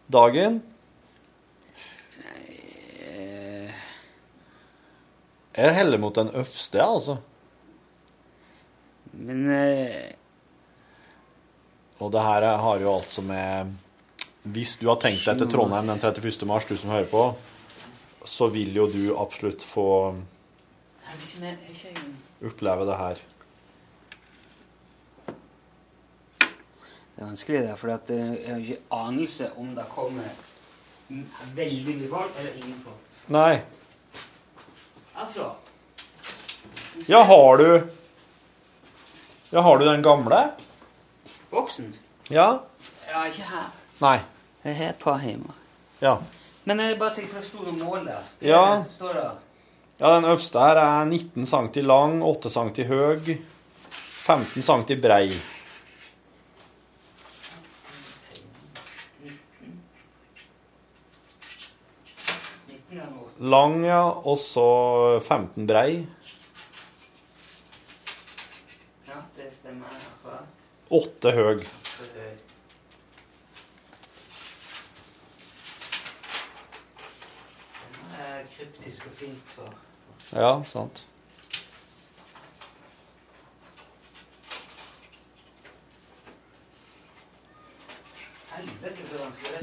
dagen. Jeg heller mot den øverste, altså. Men eh, Og det her har jo altså med Hvis du har tenkt deg til Trondheim den 31. mars, du som hører på, så vil jo du absolutt få oppleve det her. Det er vanskelig, det, for eh, jeg har ikke anelse om det kommer veldig mye folk eller ingen folk. Nei. Altså Ja, har du Ja, har du den gamle? Boksen? Ja? Ja, ikke her. Nei. Jeg har et par hjemme. Ja. Men jeg bare tenker på det store mål der. Ja. Står der. Ja, den øverste her er 19 cm lang, 8 cm høy, 15 cm brei. Lang, ja, og så 15 brei. Ja, det stemmer akkurat. 8 høg. Den er kryptisk og fint. For. Ja, sant.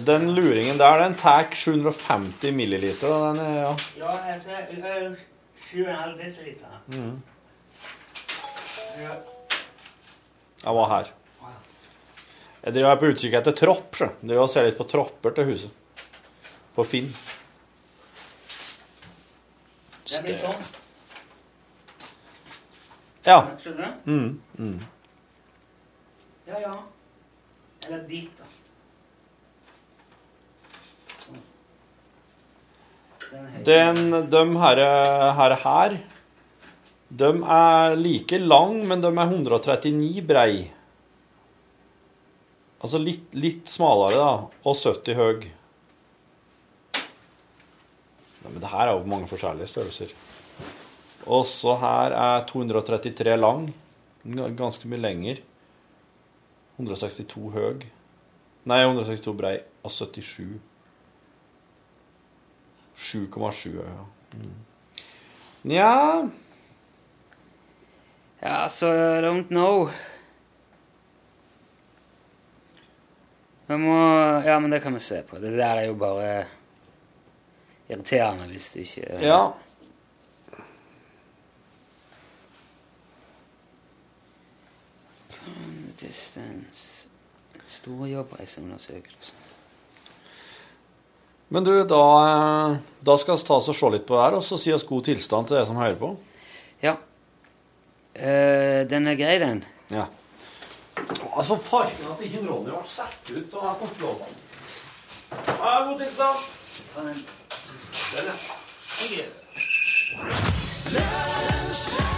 Den luringen der, den tar 750 milliliter. da, Den er, ja. Ja, jeg ser øh, 7,5 desiliter. Mm. Ja. Jeg var her. Jeg driver på utkikk etter tropp. sjø. Jeg driver og ser litt på tropper til huset. På Finn. Det blir sånn. Ja. Skjønner du? Mm, mm. Ja, ja. Eller dit, da. Den de her, her, her De er like lang, men de er 139 brei. Altså litt, litt smalere, da. Og 70 høy. Nei, men det her er jo mange forskjellige størrelser. Og så her er 233 lang. Ganske mye lenger. 162 høg. Nei, 162 brei. Og 77. 7,7 ja. Mm. Ja, så I don't know. Jeg må Ja, men det kan vi se på. Det der er jo bare irriterende hvis du ikke Ja. Distance. Men du, da, eh, da skal vi ta oss og se litt på det her, og så si oss god tilstand til dere som hører på. Ja. Eh, den er grei, den. Ja. Altså, farken at ikke Ronny ble satt ut og kontrollen. Ha Ja, god tilstand. Den, Den, ja. ja.